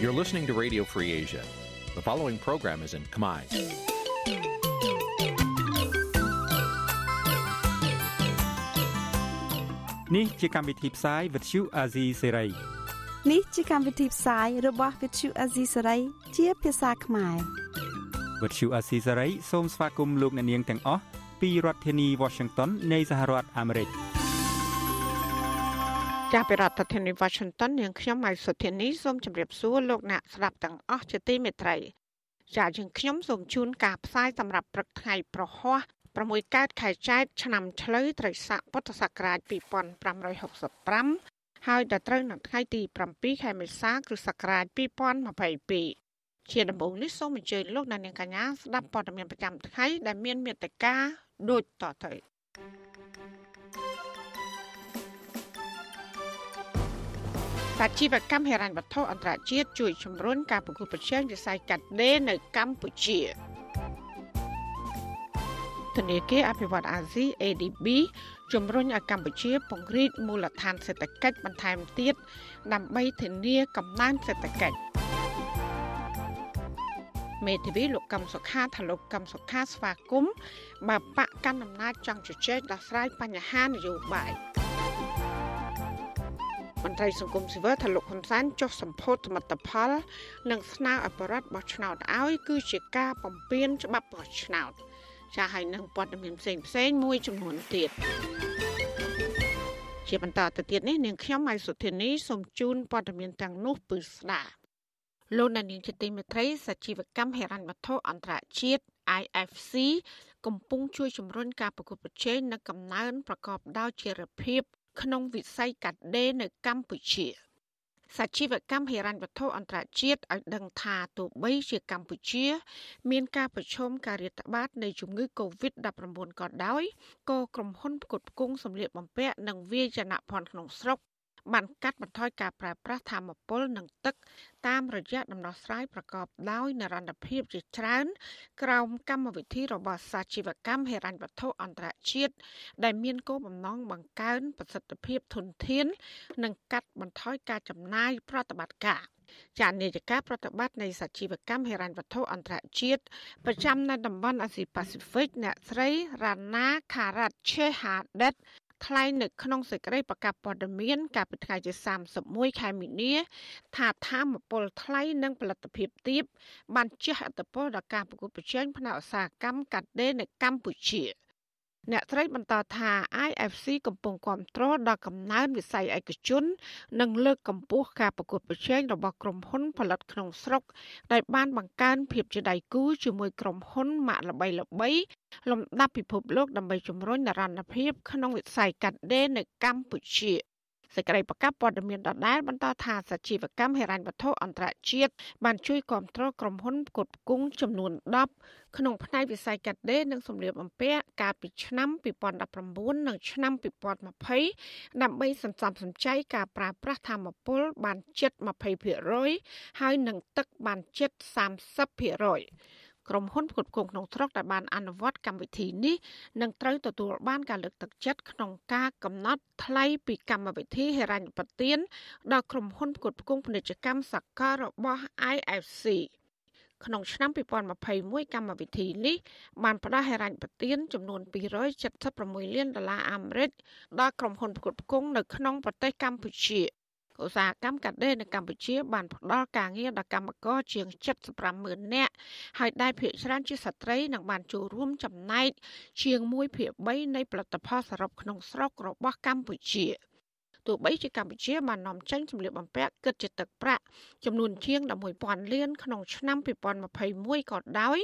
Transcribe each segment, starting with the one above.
You're listening to Radio Free Asia. The following program is in Khmer. Nǐ chi càm bi tiệp xáy vệt chiu a zì sê ray នេះជាកម្មវិធីផ្សាយរបស់ Vithu Azisari ជាភាសាខ្មែរ វត្តឈូអាស៊ីសេរីសូមស្វាគមន៍លោកអ្នកនាងទាំងអស់ពីរដ្ឋធានី Washington នៃសហរដ្ឋអាមេរិក ចាប់ពីរដ្ឋធានី Washington នាងខ្ញុំម៉ៃសុធានីសូមជម្រាបសួរលោកអ្នកស្ដាប់ទាំងអស់ជាទីមេត្រីចាយើងខ្ញុំសូមជូនការផ្សាយសម្រាប់ព្រឹកថ្ងៃប្រហ័ស6កើតខែចែកឆ្នាំឆ្លូវត្រីស័កពុទ្ធសករាជ2565ហើយដល់ត្រូវនៅថ្ងៃទី7ខែមេសាគ្រិស្តសករាជ2022ជាដំបូងនេះសូមអញ្ជើញលោកអ្នកនាងកញ្ញាស្ដាប់ព័ត៌មានប្រចាំថ្ងៃដែលមានមេត្តាដូចតទៅ សាជីវកម្មហិរញ្ញវត្ថុអន្តរជាតិជួយជំរុញការប្រកួតប្រជែងវិស័យកាត់ដេរនៅកម្ពុជាធនាគារអភិវឌ្ឍអាស៊ី ADB ជំរុញឲ្យកម្ពុជាពង្រីកមូលដ្ឋានសេដ្ឋកិច្ចបន្ថែមទៀតដើម្បីធានាកំណើនសេដ្ឋកិច្ចមេធាវីលោកកឹមសុខាថាលោកកឹមសុខាស្វាគមន៍បើបកកាន់អំណាចចង់ជជែកដោះស្រាយបញ្ហានយោបាយ មន្ត្រីសង្គមស៊ីវិលថាលោកហ៊ុនសែនចុះសម្ពោធសមិទ្ធផល និងស្នើឲ្យបរដ្ឋបោះឆ្នោតឲ្យគឺជាការបំពានច្បាប់បោះឆ្នោត។ចាហើយនឹងព័ត៌មានផ្សេងផ្សេងមួយចំនួនទៀតជាបន្តទៅទៀតនេះនាងខ្ញុំម៉ៃសុធានីសូមជូនព័ត៌មានទាំងនោះពឺស្ដាលោកនាងជាទីមេត្រីសជីវកម្មហិរញ្ញវត្ថុអន្តរជាតិ IFC កំពុងជួយជំរុញការប្រកួតប្រជែងនិងកំណើនប្រកបដោយចីរភាព ក្នុងវិស័យកាត់ដេរនៅកម្ពុជា។សាជីវកម្មហិរញ្ញវត្ថុអន្តរជាតិឲ្យដឹងថាទោះបីជាកម្ពុជា មានការប្រឈមការរាតត្បាតនៃជំងឺ Covid-19 ក៏ដោយក៏ក្រុមហ៊ុនផ្គត់ផ្គង់សម្លៀកបំពាក់និងវាយនភ័ណ្ឌក្នុងស្រុក បានកាត់បន្ថយការប្រើប្រាស់ធម្មពលនិងទឹក តាមរយៈដំណោះស្រាយប្រកបដោយនិរន្តរភាពជាច្រើន ក្រោមកម្មវិធីរបស់សាជីវកម្មហិរញ្ញវត្ថុអន្តរជាតិដែលមានគោលបំណងបង្កើនប្រសិទ្ធភាពធនធាន និងកាត់បន្ថយការចំណាយប្រតិបត្តិការចានាយកាប្រតិបត្តិនៃសាជីវកម្មហិរញ្ញវត្ថុអន្តរជាតិប្រចាំនៅតំបន់អាស៊ីប៉ាស៊ីហ្វិកអ្នកស្រីរ៉ាណាខារ៉ាត់ឆេហាដិត ថ្លែងនៅក្នុងសេចក្តីប្រកាសព័ត៌មាន កាលពីថ្ងៃទី31ខែមីនា ថាធម្មពលថ្លៃនិងផលិតភាពទាបបានជះឥទ្ធិពលដល់ការប្រកួតប្រជែងផ្នែកឧស្សាហកម្មកាត់ដេរនៅកម្ពុជា។ អ្នកត្រីបន្តថា IFC កំពុងគ្រប់គ្រងដល់កំណើនវិស័យឯកជន និងលើកកម្ពស់ការប្រកួតប្រជែងរបស់ក្រុមហ៊ុនផលិតក្នុងស្រុកដែលបានបង្កើនភាពជាដៃគូជាមួយក្រុមហ៊ុនម៉ាកល្បីៗលំដាប់ពិភពលោកដើម្បីជំរុញនិរន្តរភាពក្នុងវិស័យកាត់ដេរនៅកម្ពុជា។ សេចក្តីប្រកាសព័ត៌មានដដែលបន្តថាសជីវកម្មហិរញ្ញវត្ថុអន្តរជាតិបានជួយគ្រប់គ្រងក្រុមហ៊ុនផ្គត់ផ្គង់ចំនួន10ក្នុងផ្នែកវិស័យកាត់ដេរនិងសម្លៀកបំពាក់កាលពីឆ្នាំ2019និងឆ្នាំ2020ដើម្បីសន្សំសំចៃការប្រើប្រាស់ធម្មពលបានជិត20%ហើយនិងទឹកបានជិត30% ក្រុមហ៊ុនផ្គត់ផ្គង់ក្នុងស្រុកដែលបានអនុវត្តកម្មវិធីនេះនឹងត្រូវទទួលបានការលើកទឹកចិត្តក្នុងការកំណត់ថ្លៃពីកម្មវិធីហិរញ្ញប្បទានដល់ក្រុមហ៊ុនផ្គត់ផ្គង់ពាណិជ្ជកម្មសកលរបស់ IFC ក្នុងឆ្នាំ2021កម្មវិធីនេះបានផ្ដល់ហិរញ្ញប្បទានចំនួន276លានដុល្លារអាមេរិកដល់ក្រុមហ៊ុនផ្គត់ផ្គង់នៅក្នុងប្រទេសកម្ពុជា ឧស្សាហកម្មកាត់ដេរនៅកម្ពុជាបានផ្ដល់ការងារដល់កម្មករជាង75ម៉ឺននាក់ហើយដែលភាគច្រើនជាស្ត្រីនិងបានចូលរួមចំណែកជាង1ភាគ3នៃផលិតផលសរុបក្នុងស្រុករបស់កម្ពុជា។ ទោះបីជាកម្ពុជាបាននាំចេញសម្លៀកបំពាក់គិតជាទឹកប្រាក់ចំនួនជាង11000លានក្នុងឆ្នាំ2021ក៏ដោយ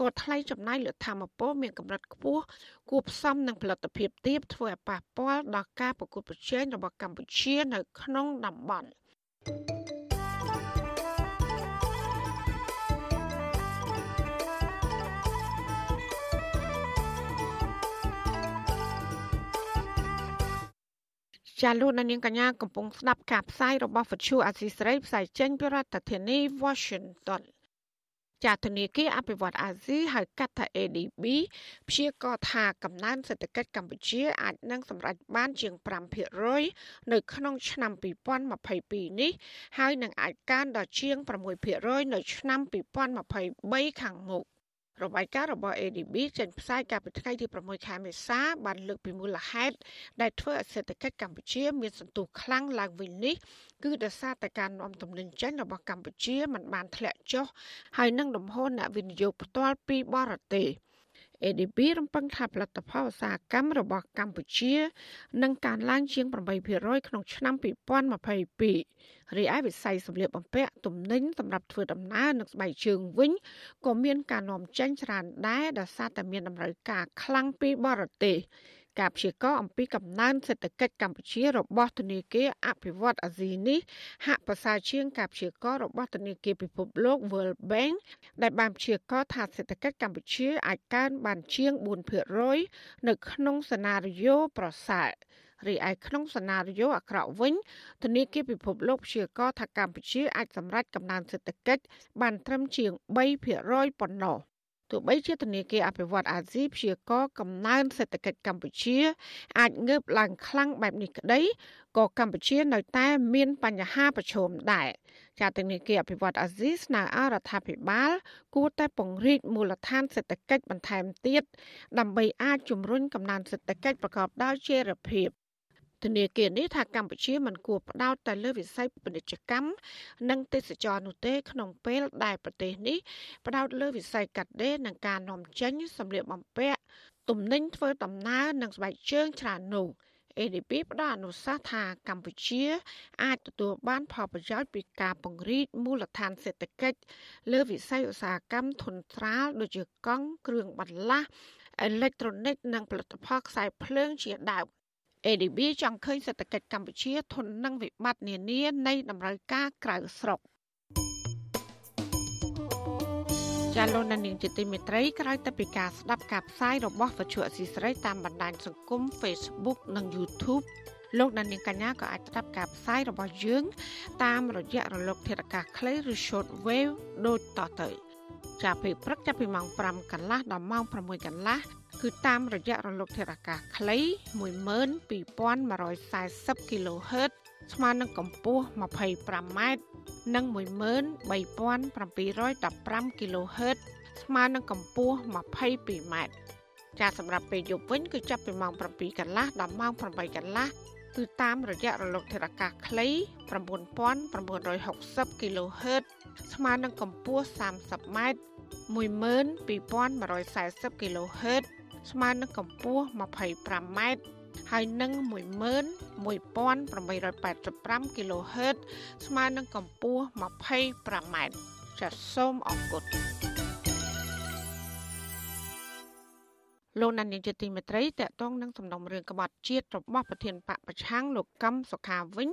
ក៏ថ្លៃចំណាយលើធម្មពលមានកម្រិតខ្ពស់គួបផ្សំនឹងផលិតភាពទាបធ្វើឲ្យប៉ះពាល់ដល់ការប្រកួតប្រជែងរបស់កម្ពុជានៅក្នុងតំបន់ thank you ចាលោកនាងកញ្ញាកំពុងស្ដាប់ការផ្សាយរបស់វិទ្យុអាស៊ីសេរីផ្សាយចេញពីរដ្ឋធានី Washington ចាធនាគារអភិវឌ្ឍអាស៊ីហៅកាត់ថា ADB ព្យាករណ៍ថាកំណើនសេដ្ឋកិច្ចកម្ពុជាអាចនឹងសម្រេចបានជាង5%នៅក្នុងឆ្នាំ2022នេះហើយនឹងអាចកើនដល់ជាង6%នៅឆ្នាំ2023ខាងមុខ របាយការណ៍របស់ ADB ចេញផ្សាយកាលពីថ្ងៃទី6ខែមេសាបានលើកពីមូលហេតុដែលធ្វើឲ្យសេដ្ឋកិច្ចកម្ពុជាមានសន្ទុះខ្លាំងឡើងវិញនេះគឺដោយសារតែការនាំទំនិញចេញរបស់កម្ពុជាមិនបានធ្លាក់ចុះហើយនឹងលំហូរអ្នកវិនិយោគផ្ទាល់ពីបរទេស។ ADB រំពឹងថាផលិតផលឧស្សាហកម្មរបស់កម្ពុជានឹងកើនឡើងជាង8%ក្នុងឆ្នាំ2022រីឯវិស័យសម្លៀកបំពាក់ទំនិញសម្រាប់ធ្វើដំណើរនិងស្បែកជើងវិញក៏មានការនាំចេញច្រើនដែរដោយសារតែមានតម្រូវការខ្លាំងពីបរទេស ការព្យាករណ៍អំពីកំណើនសេដ្ឋកិច្ចកម្ពុជារបស់ធនាគារអភិវឌ្ឍអាស៊ីនេះហាក់ប្រសើរជាងការព្យាករណ៍របស់ធនាគារពិភពលោក World Bank ដែលបានព្យាករណ៍ថាសេដ្ឋកិច្ចកម្ពុជាអាចកើនបានជាង4%នៅក្នុងសណារីយ៉ូប្រសើររីឯក្នុងសណារីយ៉ូអាក្រក់វិញធនាគារពិភពលោកព្យាករណ៍ថាកម្ពុជាអាចសម្រេចកំណើនសេដ្ឋកិច្ចបានត្រឹមជាង3%ប៉ុណ្ណោះ ទោះបីជាធនាគារអភិវឌ្ឍអាស៊ីព្យាករណ៍កំណើនសេដ្ឋកិច្ចកម្ពុជា អាចងើបឡើងខ្លាំងបែបនេះក្តីក៏កម្ពុជានៅតែមានបញ្ហាប្រឈមដែរចាធនាគារអភិវឌ្ឍអាស៊ីស្នើឲ្យរដ្ឋាភិបាល គួរតែពង្រីកមូលដ្ឋានសេដ្ឋកិច្ចបន្ថែមទៀតដើម្បីអាចជំរុញកំណើនសេដ្ឋកិច្ចប្រកបដោយចីរភាព ធនាគារនេះថាកម្ពុជាមិនគួរផ្ដោតតែលើវិស័យពាណិជ្ជកម្មនិងទេសចរនោះទេ ក្នុងពេលដែលប្រទេសនេះផ្ដោតលើវិស័យកាត់ដេរនិងការនាំចេញសម្លៀកបំពាក់ទំនិញធ្វើដំណើរនិងស្បែកជើងច្រើននោះ ADP ផ្ដល់អនុសាសន៍ថាកម្ពុជា អាចទទួលបានផលប្រយោជន៍ពីការពង្រីកមូលដ្ឋានសេដ្ឋកិច្ចលើវិស័យឧស្សាហកម្មធុនត្រាល់ដូចជាកង់គ្រឿងបន្លាស់អេឡិចត្រូនិកនិងផលិតផលខ្សែភ្លើងជាដើម ADB ចង់ឃើញសេដ្ឋកិច្ចកម្ពុជាធន់នឹងវិបត្តិនានានៃតម្រូវការក្រៅស្រុកចាលោកនាងជាទីមេត្រីក្រោយទៅពីការស្ដាប់ការផ្សាយរបស់វិទ្យុអសីស្រីតាមបណ្ដាញសង្គម Facebook និង YouTube លោកនាងកញ្ញាក៏អាចស្ដាប់ការផ្សាយរបស់យើង តាមរយៈរលកធាតុអាកាសខ្លីឬ Short Wave ដូចតទៅ ចាប់ពីព្រឹកចាប់ពីម៉ោង5កន្លះដល់ម៉ោង6កន្លះគឺតាមរយៈរលកធាតុអាកាសខ្លី12140 kHz ស្មើនឹងកម្ពស់ 25m និង13715 kHz ស្មើនឹងកម្ពស់ 22m ចាសម្រាប់ពេលយប់វិញគឺចាប់ពីម៉ោង7កន្លះដល់ម៉ោង8កន្លះ គឺតាមរយៈរលកធាតុអាកាសខ្លី9960 kHz ស្មើនឹងកម្ពស់ 30m 12140 kHz ស្មើនឹងកម្ពស់ 25m ហើយនឹង11885 kHz ស្មើនឹងកម្ពស់ 25m ចាសសូមអរគុណ លោកណានីជាទីមេត្រីតកតងនឹងសំណុំរឿងក្បត់ជាតិរបស់ប្រធានបកប្រឆាំងលោកកឹមសុខាវិញ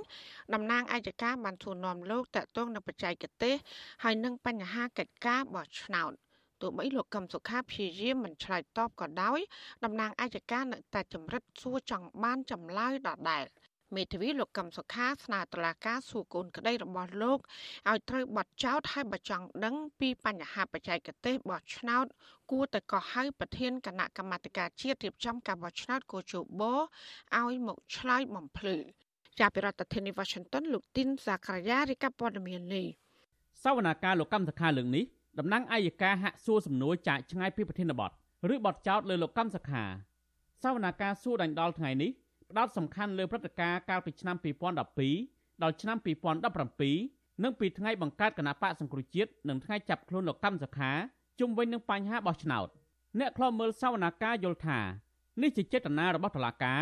តំណាងអាយកាបានសួរនាំលោកតកតងនឹងបច្ចេកទេសហើយនឹងបញ្ហាកិច្ចការបោះឆ្នោតទោះបីលោកកឹមសុខាព្យាយាមមិនឆ្លើយតបក៏ដោយតំណាងអាយកានៅតែចម្រិតសួរចង់បានចម្លើយដដែល មេធាវីលោកកឹមសុខាស្នើតុលាការសួរកូនក្តីរបស់លោកឲ្យត្រូវបတ်ចោតឲ្យបើចង់ដឹងពីបញ្ហាបច្ចេកទេសបោះឆ្នោត គួរតែកោះហៅប្រធានគណៈកម្មាធិការជាតិរៀបចំការបោះឆ្នោតកោជបឲ្យមកឆ្លើយបំភ្លឺចាប់ពីរដ្ឋធានី Washington លោកទីនសាករាយារីកាព័ត៌មាននេះសវនាការលោកកម្មសខាលើកនេះតំណាងអាយកាហាក់សួរសំណួរចាកឆ្ងាយពីប្រធានបទឬបទចោទលើលោកកម្មសខាសវនាការសួរដាញ់ដល់ថ្ងៃនេះ ផ្ដោតសំខាន់លើព្រឹត្តិការណ៍កាលពីឆ្នាំ2012ដល់ឆ្នាំ2017និងពីថ្ងៃបង្កើតគណៈបកសង្គ្រោះជាតិនិងថ្ងៃចាប់ខ្លួនលោកកម្មសខាជុំវិញនឹងបញ្ហាបោះឆ្នោតអ្នកខ្លំមើលសវនាការយល់ថានេះជាចេតនារបស់តុលាការ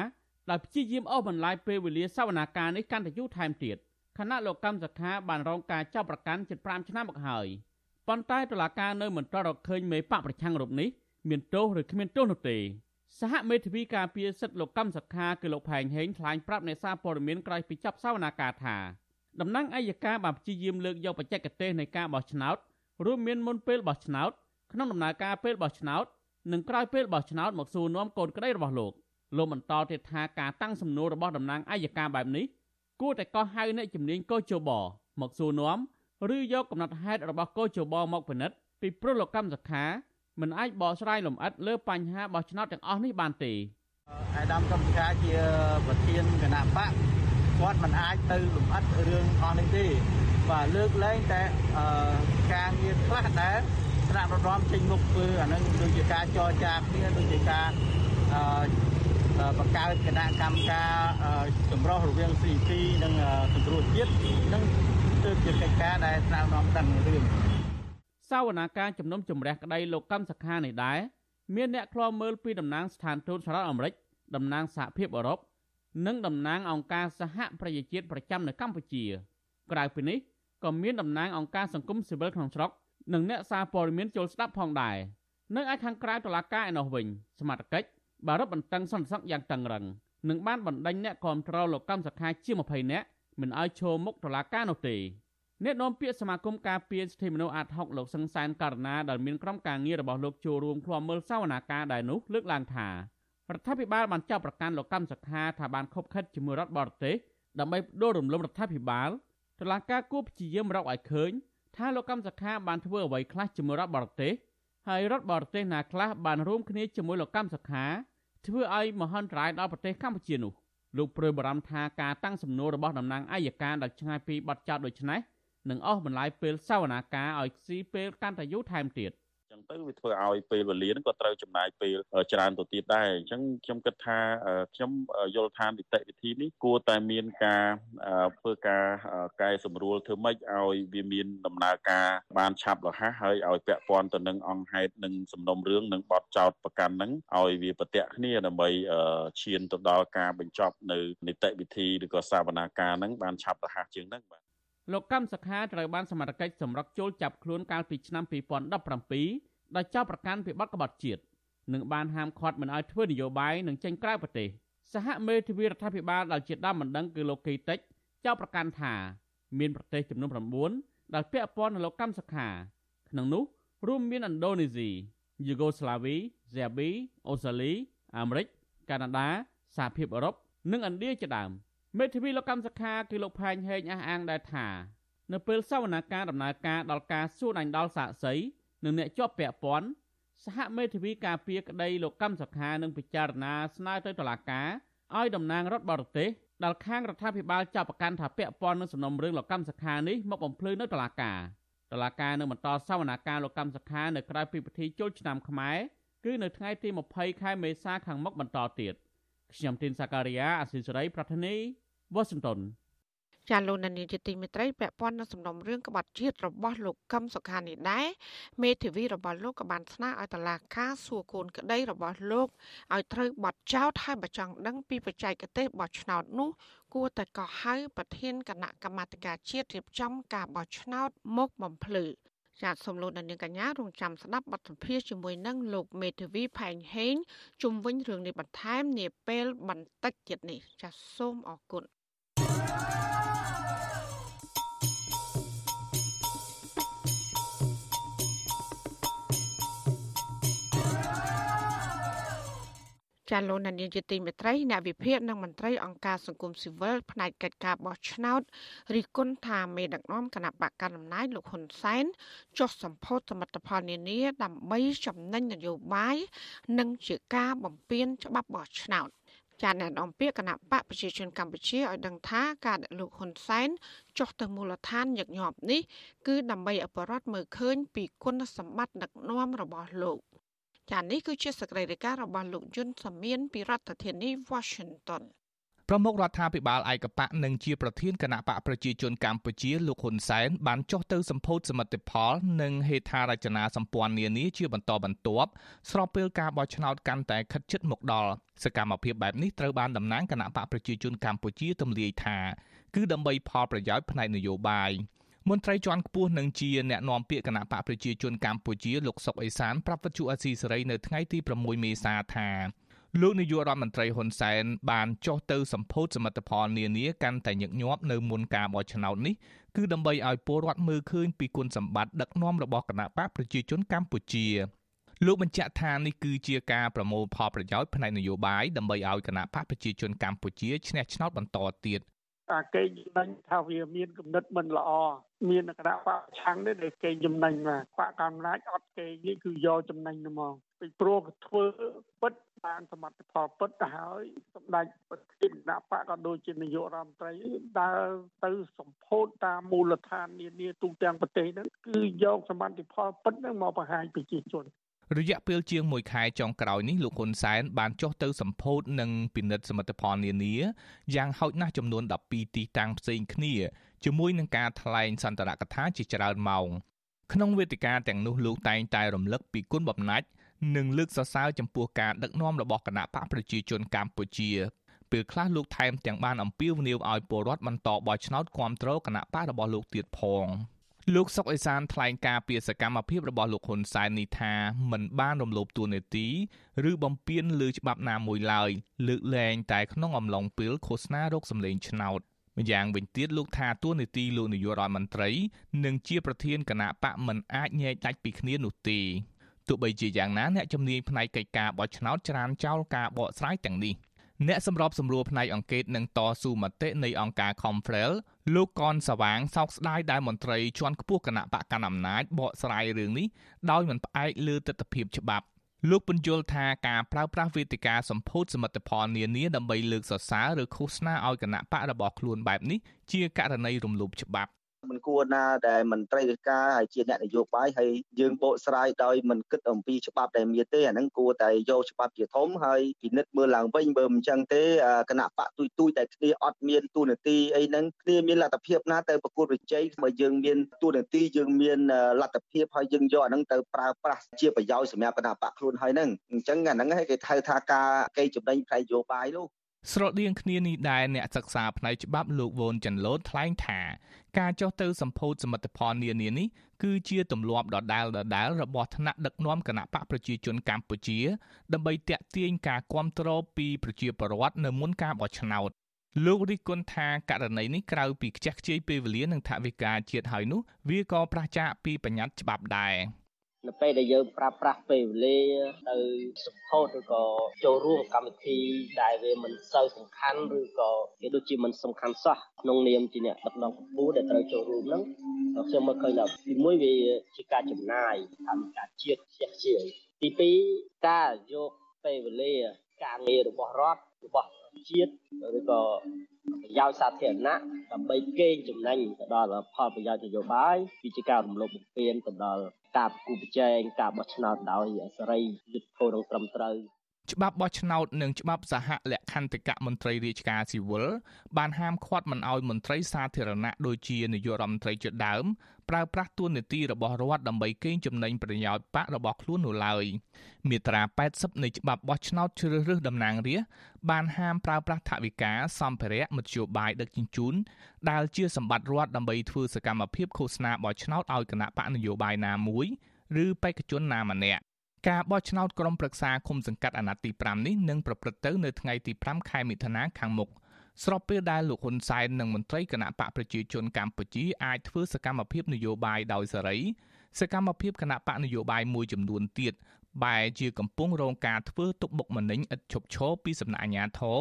ដោយព្យាយាមអូសបន្លាយពេលវេលាសវនាការនេះកាន់តែយូរថែមទៀតខណៈលោកកម្មសខាបានរងការចាប់ប្រកាន់ជិត5ឆ្នាំមកហើយប៉ុន្តែតុលាការនៅមិនទាន់រកឃើញមេបកប្រឆាំងរូបនេះមានទោសឬគ្មានទោសនោះទេ សហមេធាវីការពារសិទ្ធិលោកកម្មសខាគឺលោកផែងហេងថ្លែងប្រាប់អ្នកសារព័ត៌មានក្រោយពីចាប់សវនាការថាតំណាងអัยការបានព្យាយាមលើកយកបច្ចេកទេសនៃការបោះឆ្នោតរួមមានមុនពេលបោះឆ្នោតក្នុងដំណើរការពេលបោះឆ្នោតនិងក្រោយពេលបោះឆ្នោតមកសួរនាំកូនក្តីរបស់លោកលោកបន្តទៀតថាការតាំងសំណួររបស់តំណាងអัยការបែបនេះគួរតែកោះហៅអ្នកជំនាញកោជបមកសួរនាំឬយកកំណត់ហេតុរបស់កោជបមកពិនិត្យពីព្រោះលោកកម្មសខា មិនអាចបកស្រាយលម្អិតលើបញ្ហាបោះឆ្នោតទាំងអស់នេះបានទេអាដាមកម្មការជាប្រធានគណៈបកគាត់មិនអាចទៅលំអិតរឿងអស់នេះទេបាទលើកលែងតែការងារខ្លះដែលថ្នាក់រដ្ឋមចេញមុខធ្វើអានឹងដូចជាការចរចាគ្នាដូចជាការបង្កើតគណៈកម្មការចម្រុះរវាង CP និងសង្គ្រោះជាតិនិងទើបជាកិច្ចការដែលថ្នាក់នាំដឹងរឿង សាវនាការជំនុំជម្រះក្តីលោកកម្មសខានេះដែរមានអ្នកខ្លោមើលពីតំណាងស្ថានទូតសហរដ្ឋអាមេរិកតំណាងសហភាពអឺរ៉ុបនិងតំណាងអង្គការសហប្រជាជាតិប្រចាំនៅកម្ពុជា ក្រៅពីនេះក៏មានតំណាងអង្គការសង្គមស៊ីវិលក្នុងស្រុកនិងអ្នកសារព័ត៌មានចូលស្ដាប់ផងដែរនៅឯខាងក្រៅតុលាការឯនោះវិញសមត្ថកិច្ចបានរឹតបន្តឹងសន្តិសុខយ៉ាងតឹងរឹងនិងបានបណ្ដេញអ្នកគ្រប់គ្រងលោកកម្មសខាជា20នាក់មិនឲ្យឈរមុខតុលាការនោះទេ អ្នកនាំពាក្យសមាគមការពារសិទ្ធិមនុស្សអាត60លោកសង្សានករណាដែលមានក្រុមការងាររបស់លោកចូលរួមឃ្លាំមើលសវនាការដែរនោះលើកឡើងថារដ្ឋាភិបាលបានចាប់ប្រកាន់លោកកម្មសខាថាបានខົບខិតជាមួយរដ្ឋបរទេសដើម្បីដួលរំលំរដ្ឋាភិបាលតុលាការគួរព្យាយាមរកឲ្យឃើញថាលោកកម្មសខាបានធ្វើអ្វីខ្លះជាមួយរដ្ឋបរទេសហើយរដ្ឋបរទេសណាខ្លះបានរួមគ្នាជាមួយលោកកម្មសខាធ្វើឲ្យមហន្តរាយដល់ប្រទេសកម្ពុជានោះលោកព្រួយបារម្ភថាការតាំងសំណួររបស់តំណាងអัยការដែលឆ្ងាយពីបទចោទដូចនេះ នឹងអស់បន្លាយពេលសវនាការឲ្យស៊ីពេលកាន់តែយូរថែមទៀតចឹងទៅវាធ្វើឲ្យពេលវេលាហ្នឹងក៏ត្រូវចំណាយពេលច្រើនទៅទៀតដែរអញ្ចឹងខ្ញុំគិតថាខ្ញុំយល់ថានីតិវិធីនេះគួរតែមានការធ្វើការកែសម្រួលធ្វើម៉េចឲ្យវាមានដំណើរការបានឆាប់រហ័សហើយឲ្យពាក់ព័ន្ធទៅនឹងអង្គហេតុនិងសំណុំរឿងនិងបទចោទប្រកាន់ហ្នឹងឲ្យវាប្រតិគ្នាដើម្បីឈានទៅដល់ការបញ្ចប់នៅនីតិវិធីឬក៏សវនាការហ្នឹងបានឆាប់រហ័សជាងហ្នឹងបាទ លោកកម្មសខាត្រូវបានសមត្ថកិច្ចសម្រុកចូលចាប់ខ្លួនកាលពីឆ្នាំ2017ដោយចោទប្រកាន់ពីបទក្បត់ជាតិនិងបានហាមឃាត់មិនឲ្យធ្វើនយោបាយនិងចេញក្រៅប្រទេសសហមេធាវីរដ្ឋាភិបាលដែលជាដើមបណ្ដឹងគឺលោកកេតិចចោទប្រកាន់ថា មានប្រទេសចំនួន9ដែលពាក់ព័ន្ធនឹងលោកកម្មសខាក្នុងនោះរួមមានឥណ្ឌូនេស៊ីយូហ្គោស្លាវីហ្សេប៊ីអូស្ត្រាលីអាមេរិកកាណាដាសហភាពអឺរ៉ុបនិងឥណ្ឌាជាដើម មេធាវីលោកកម្មសខាគឺលោកផែងហេងអះអាងដែរថានៅពេលសវនកម្មដំណើរការដល់ការសួរដេញដោលសាកសីនិងអ្នកជាប់ពាក់ព័ន្ធសហមេធាវីការពារក្តីលោកកម្មសខានឹងពិចារណាស្នើទៅតុលាការឲ្យតំណាងរដ្ឋបរទេសដែលខាងរដ្ឋាភិបាលចាប់ប្រកាន់ថាពាក់ព័ន្ធនឹងសំណុំរឿងលោកកម្មសខានេះមកបំភ្លឺនៅតុលាការតុលាការនឹងបន្តសវនាការលោកកម្មសខានៅក្រៅពីពិធីចូលឆ្នាំខ្មែរគឺនៅថ្ងៃទី20ខែមេសាខាងមុខបន្តទៀត ខ្ញុំទីនសាការីយ៉ាអស៊ីសេរីប្រធានីវ៉ាស៊ីនតោនចាលោកនានីជាទីមេត្រីពាក់ព័ន្ធនឹងសំណុំរឿងក្បត់ជាតិរបស់លោកកឹមសុខានេះដែរមេធាវីរបស់លោកក៏បានស្នើឲ្យតុលាការសួរកូនក្តីរបស់លោកឲ្យត្រូវបទចោទហើយបើចង់ដឹងពីបច្ចេកទេសបោះឆ្នោតនោះគួរតែកោះហៅប្រធានគណៈកម្មាធិការជាតិរៀបចំការបោះឆ្នោតមកបំភ្លឺ ចាតសូមលោកនាងកញ្ញារងចាំស្ដាប់បទសម្ភាសជាមួយនឹងលោកមេធាវីផែងហេងជុំវិញរឿងនេះបន្ថែមនាពេលបន្តិចទៀតនេះចាសសូមអរគុណ ចាលោកនានីជាទីមេត្រីអ្នកវិភាគនិងមន្ត្រីអង្គការសង្គមស៊ីវិលផ្នែកកិច្ចការបោះឆ្នោតរិះគន់ថាមេដឹកនាំគណៈបកកណ្ដាលអំណាចលោកហ៊ុនសែនចុះសម្ពោធសមិទ្ធផលនានាដើម្បីចំណេញនយោបាយនិងជាការបំពានច្បាប់បោះឆ្នោតចាអ្នកនាំពាក្យគណៈបកប្រជាជនកម្ពុជាឲ្យដឹងថាការដែលលោកហ៊ុនសែនចុះទៅមូលដ្ឋានញឹកញាប់នេះគឺដើម្បីឲ្យបរដ្ឋមើលឃើញពីគុណសម្បត្តិដឹកនាំរបស់លោក ចា៎នេះគឺជាសកម្មភាពរបស់លោកយុនសាមៀនពីរដ្ឋធានី Washington ប្រមុខរដ្ឋាភិបាលឯកបកនិងជាប្រធានគណៈបកប្រជាជនកម្ពុជាលោកហ៊ុនសែនបានចុះទៅសម្ពោធសមិទ្ធផល និងហេដ្ឋារចនាសម្ព័ន្ធនានាជាបន្តបន្ទាប់ស្របពេលការបោះឆ្នោតកាន់តែខិតជិតមកដល់សកម្មភាពបែបនេះត្រូវបានតំណាងគណៈបកប្រជាជនកម្ពុជាទម្លាយថាគឺដើម្បីផលប្រយោជន៍ផ្នែកនយោបាយ មន្ត្រីជាន់ខ្ពស់នឹងជាអ្នកនាំពាក្យគណៈបកប្រជាជនកម្ពុជាលោកសុកអេសានប្រាប់វិទ្យុអស៊ីសេរីនៅថ្ងៃទី6មេសាថាលោកនាយករដ្ឋមន្ត្រីហ៊ុនសែនបានចុះទៅសម្ពោធសមិទ្ធផលនានាកាន់តែញឹកញាប់នៅមុនការបោះឆ្នោតនេះគឺដើម្បីឲ្យពលរដ្ឋមើលឃើញពីគុណសម្បត្តិដឹកនាំរបស់គណៈបកប្រជាជនកម្ពុជាលោកបញ្ជាក់ថានេះគឺជាការប្រមូលផលប្រយោជន៍ផ្នែកនយោបាយដើម្បីឲ្យគណៈបកប្រជាជនកម្ពុជាឈ្នះឆ្នោតបន្តទៀត អាកេងចំណេញថាវាមានគំនិតមិនល្អមានគណៈបកឆាំងនេះដែលកេងចំណេញមកបកកំណាចអត់កេងនេះគឺយកចំណេញហ្មងពីព្រោះធ្វើពិតបានសមត្ថផលពិតទៅហើយសម្ដេចប្រធានគណៈបកក៏ដូចជានាយករដ្ឋមន្ត្រីដើរទៅសម្ពោធតាមមូលដ្ឋាននានាទូទាំងប្រទេសហ្នឹងគឺយកសមត្ថផលពិតហ្នឹងមកបង្ហាញប្រជាជន រយៈពេលជាង1ខែចុងក្រោយនេះលោកហ៊ុនសែនបានចុះទៅសម្ពោធនិងពិនិត្យសមិទ្ធផលនានាយ៉ាងហោចណាស់ចំនួន12ទីតាំងផ្សេងគ្នាជាមួយនឹងការថ្លែងសន្ទរកថាជាច្រើនម៉ោងក្នុងវេទិកាទាំងនោះលោកតែងតែរំលឹកពីគុណបំណាច់និងលើកសរសើរចំពោះការដឹកនាំរបស់គណៈបកប្រជាជនកម្ពុជាពេលខ្លះលោកថែមទាំងបានអំពាវនាវឲ្យពលរដ្ឋបន្តបោះឆ្នោតគ្រប់គ្រងគណៈបករបស់លោកទៀតផង លោកសុកអេសានថ្លែងការពីសកម្មភាពរបស់លោកហ៊ុនសែននេះថាមិនបានរំលោភទួនាទីឬបំពានលើច្បាប់ណាមួយឡើយលើកលែងតែក្នុងអំឡុងពេលឃោសនារោគសម្លេងឆ្នោតម្យ៉ាងវិញទៀតលោកថាទួនាទីលោកនាយករដ្ឋមន្ត្រីនិងជាប្រធានគណៈបកមិនអាចញែកដាច់ពីគ្នានោះទេទោះបីជាយ៉ាងណាអ្នកជំនាញផ្នែកកិច្ចការបោះឆ្នោតច្រានចោលការបកស្រាយទាំងនេះ អ្នកសម្របសម្រួលផ្នែកអង្គការនិងតស៊ូមតិនៃអង្គការ Confrel លោកកនសវាងសោកស្ដាយដែលមន្ត្រីជាន់ខ្ពស់គណៈបកកណ្ដាលអំណាចបកស្រាយរឿងនេះដោយមិនផ្អែកលើទស្សនវិជ្ជាច្បាប់លោកពន្យល់ថាការប្រើប្រាស់វេទិកាសម្ពោធសមិទ្ធផលនានាដើម្បីលើកសរសើរឬឃោសនាឲ្យគណៈបករបស់ខ្លួនបែបនេះជាករណីរំលោភច្បាប់ មិនគួរណាដែលមន្ត្រីរាជការហើយជាអ្នកនយោបាយហើយយើងបកស្រាយដោយមិនគិតអំពីច្បាប់ដែលមានទេអាហ្នឹងគួរតែយកច្បាប់ជាធំហើយពិនិត្យមើលឡើងវិញបើមិនចឹងទេគណៈបកទុយទុយតែគ្នាអត់មានទូនាទីអីហ្នឹងគ្នាមានលទ្ធភាពណាទៅប្រកួតប្រជែងបើយើងមានទូនាទីយើងមានលទ្ធភាពហើយយើងយកអាហ្នឹងទៅប្រើប្រាស់ជាប្រយោជន៍សម្រាប់គណៈបកខ្លួនហើយហ្នឹងអញ្ចឹងអាហ្នឹងគេហៅថាការកេរចំណេញផ្នែកនយោបាយលោក ស្រដៀងគ្នានេះដែរអ្នកសិក្សាផ្នែកច្បាប់លោកវ៉ុនចាន់ឡូតថ្លែងថា ការចុះទៅសម្ពោធសមិទ្ធផលនានានេះគឺជាទម្លាប់ដដែលដដែលរបស់ថ្នាក់ដឹកនាំគណៈបកប្រជាជនកម្ពុជា ដើម្បីទាក់ទាញការគ្រប់គ្រងពីប្រជាពលរដ្ឋនៅមុនការបោះឆ្នោតលោករិះគន់ថាករណីនេះក្រៅពីខ្ជះខ្ជាយពេលវេលានិងថវិកាជាតិហើយនោះវាក៏ប្រឆាចពីបញ្ញត្តិច្បាប់ដែរ។ នៅពេលដែលយើងប្រើប្រាស់ពេលវេលាទៅ support ឬក៏ចូលរួមកម្មវិធីដែលវាមិនសូវសំខាន់ឬក៏វាដូចជាមិនសំខាន់សោះក្នុងនាមជាអ្នកដឹកនាំកម្ពុជាដែលត្រូវចូលរួមហ្នឹងខ្ញុំមើលឃើញថាទីមួយវាជាការចំណាយតាមការជាតិខ្ជះខ្ជាយទីពីរការយកពេលវេលាការងាររបស់រដ្ឋរបស់ជាតិឬក៏ ប្រយោជន៍សាធារណៈដើម្បីកេងចំណេញទៅដល់ផលប្រយោជន៍នយោបាយគឺជាការរំលោភបំពានទៅដល់ការប្រគល់ប្រជែងការបោះឆ្នោតដោយសេរីយុត្តិធម៌និងត្រឹមត្រូវច្បាប់បោះឆ្នោតនិងច្បាប់សហលក្ខន្តិកៈមន្ត្រីរាជការស៊ីវិលបានហាមឃាត់មិនឲ្យមន្ត្រីសាធារណៈដូចជានាយករដ្ឋមន្ត្រីជាដើម ប្រើប្រាស់ទួនាទីរបស់រដ្ឋដើម្បីកេងចំណេញប្រយោជន៍បករបស់ខ្លួននោះឡើយមាត្រា80នៃច្បាប់បោះឆ្នោតជ្រើសរើសតំណាងរាស្ត្របានហាមប្រើប្រាស់ថវិកាសម្ភារៈមធ្យោបាយដឹកជញ្ជូនដែលជាសម្បត្តិរដ្ឋដើម្បីធ្វើសកម្មភាពឃោសនាបោះឆ្នោតឲ្យគណៈបកនយោបាយណាមួយឬបេក្ខជនណាម្នាក់ការបោះឆ្នោតក្រុមប្រឹក្សាគុំសង្កាត់អាណត្តិទី5នេះនឹងប្រព្រឹត្តទៅនៅថ្ងៃទី5ខែមិថុនាខាងមុខ ស្របពេលដែលលោកហ៊ុនសែននិងមន្ត្រីគណៈបកប្រជាជនកម្ពុជាអាចធ្វើសកម្មភាពនយោបាយដោយសេរីសកម្មភាពគណៈបកនយោបាយមួយចំនួនទៀតបែជាកំពុងរងការធ្វើទុកបុកម្នេញឥតឈប់ឈរពីសំណាក់អាជ្ញាធរ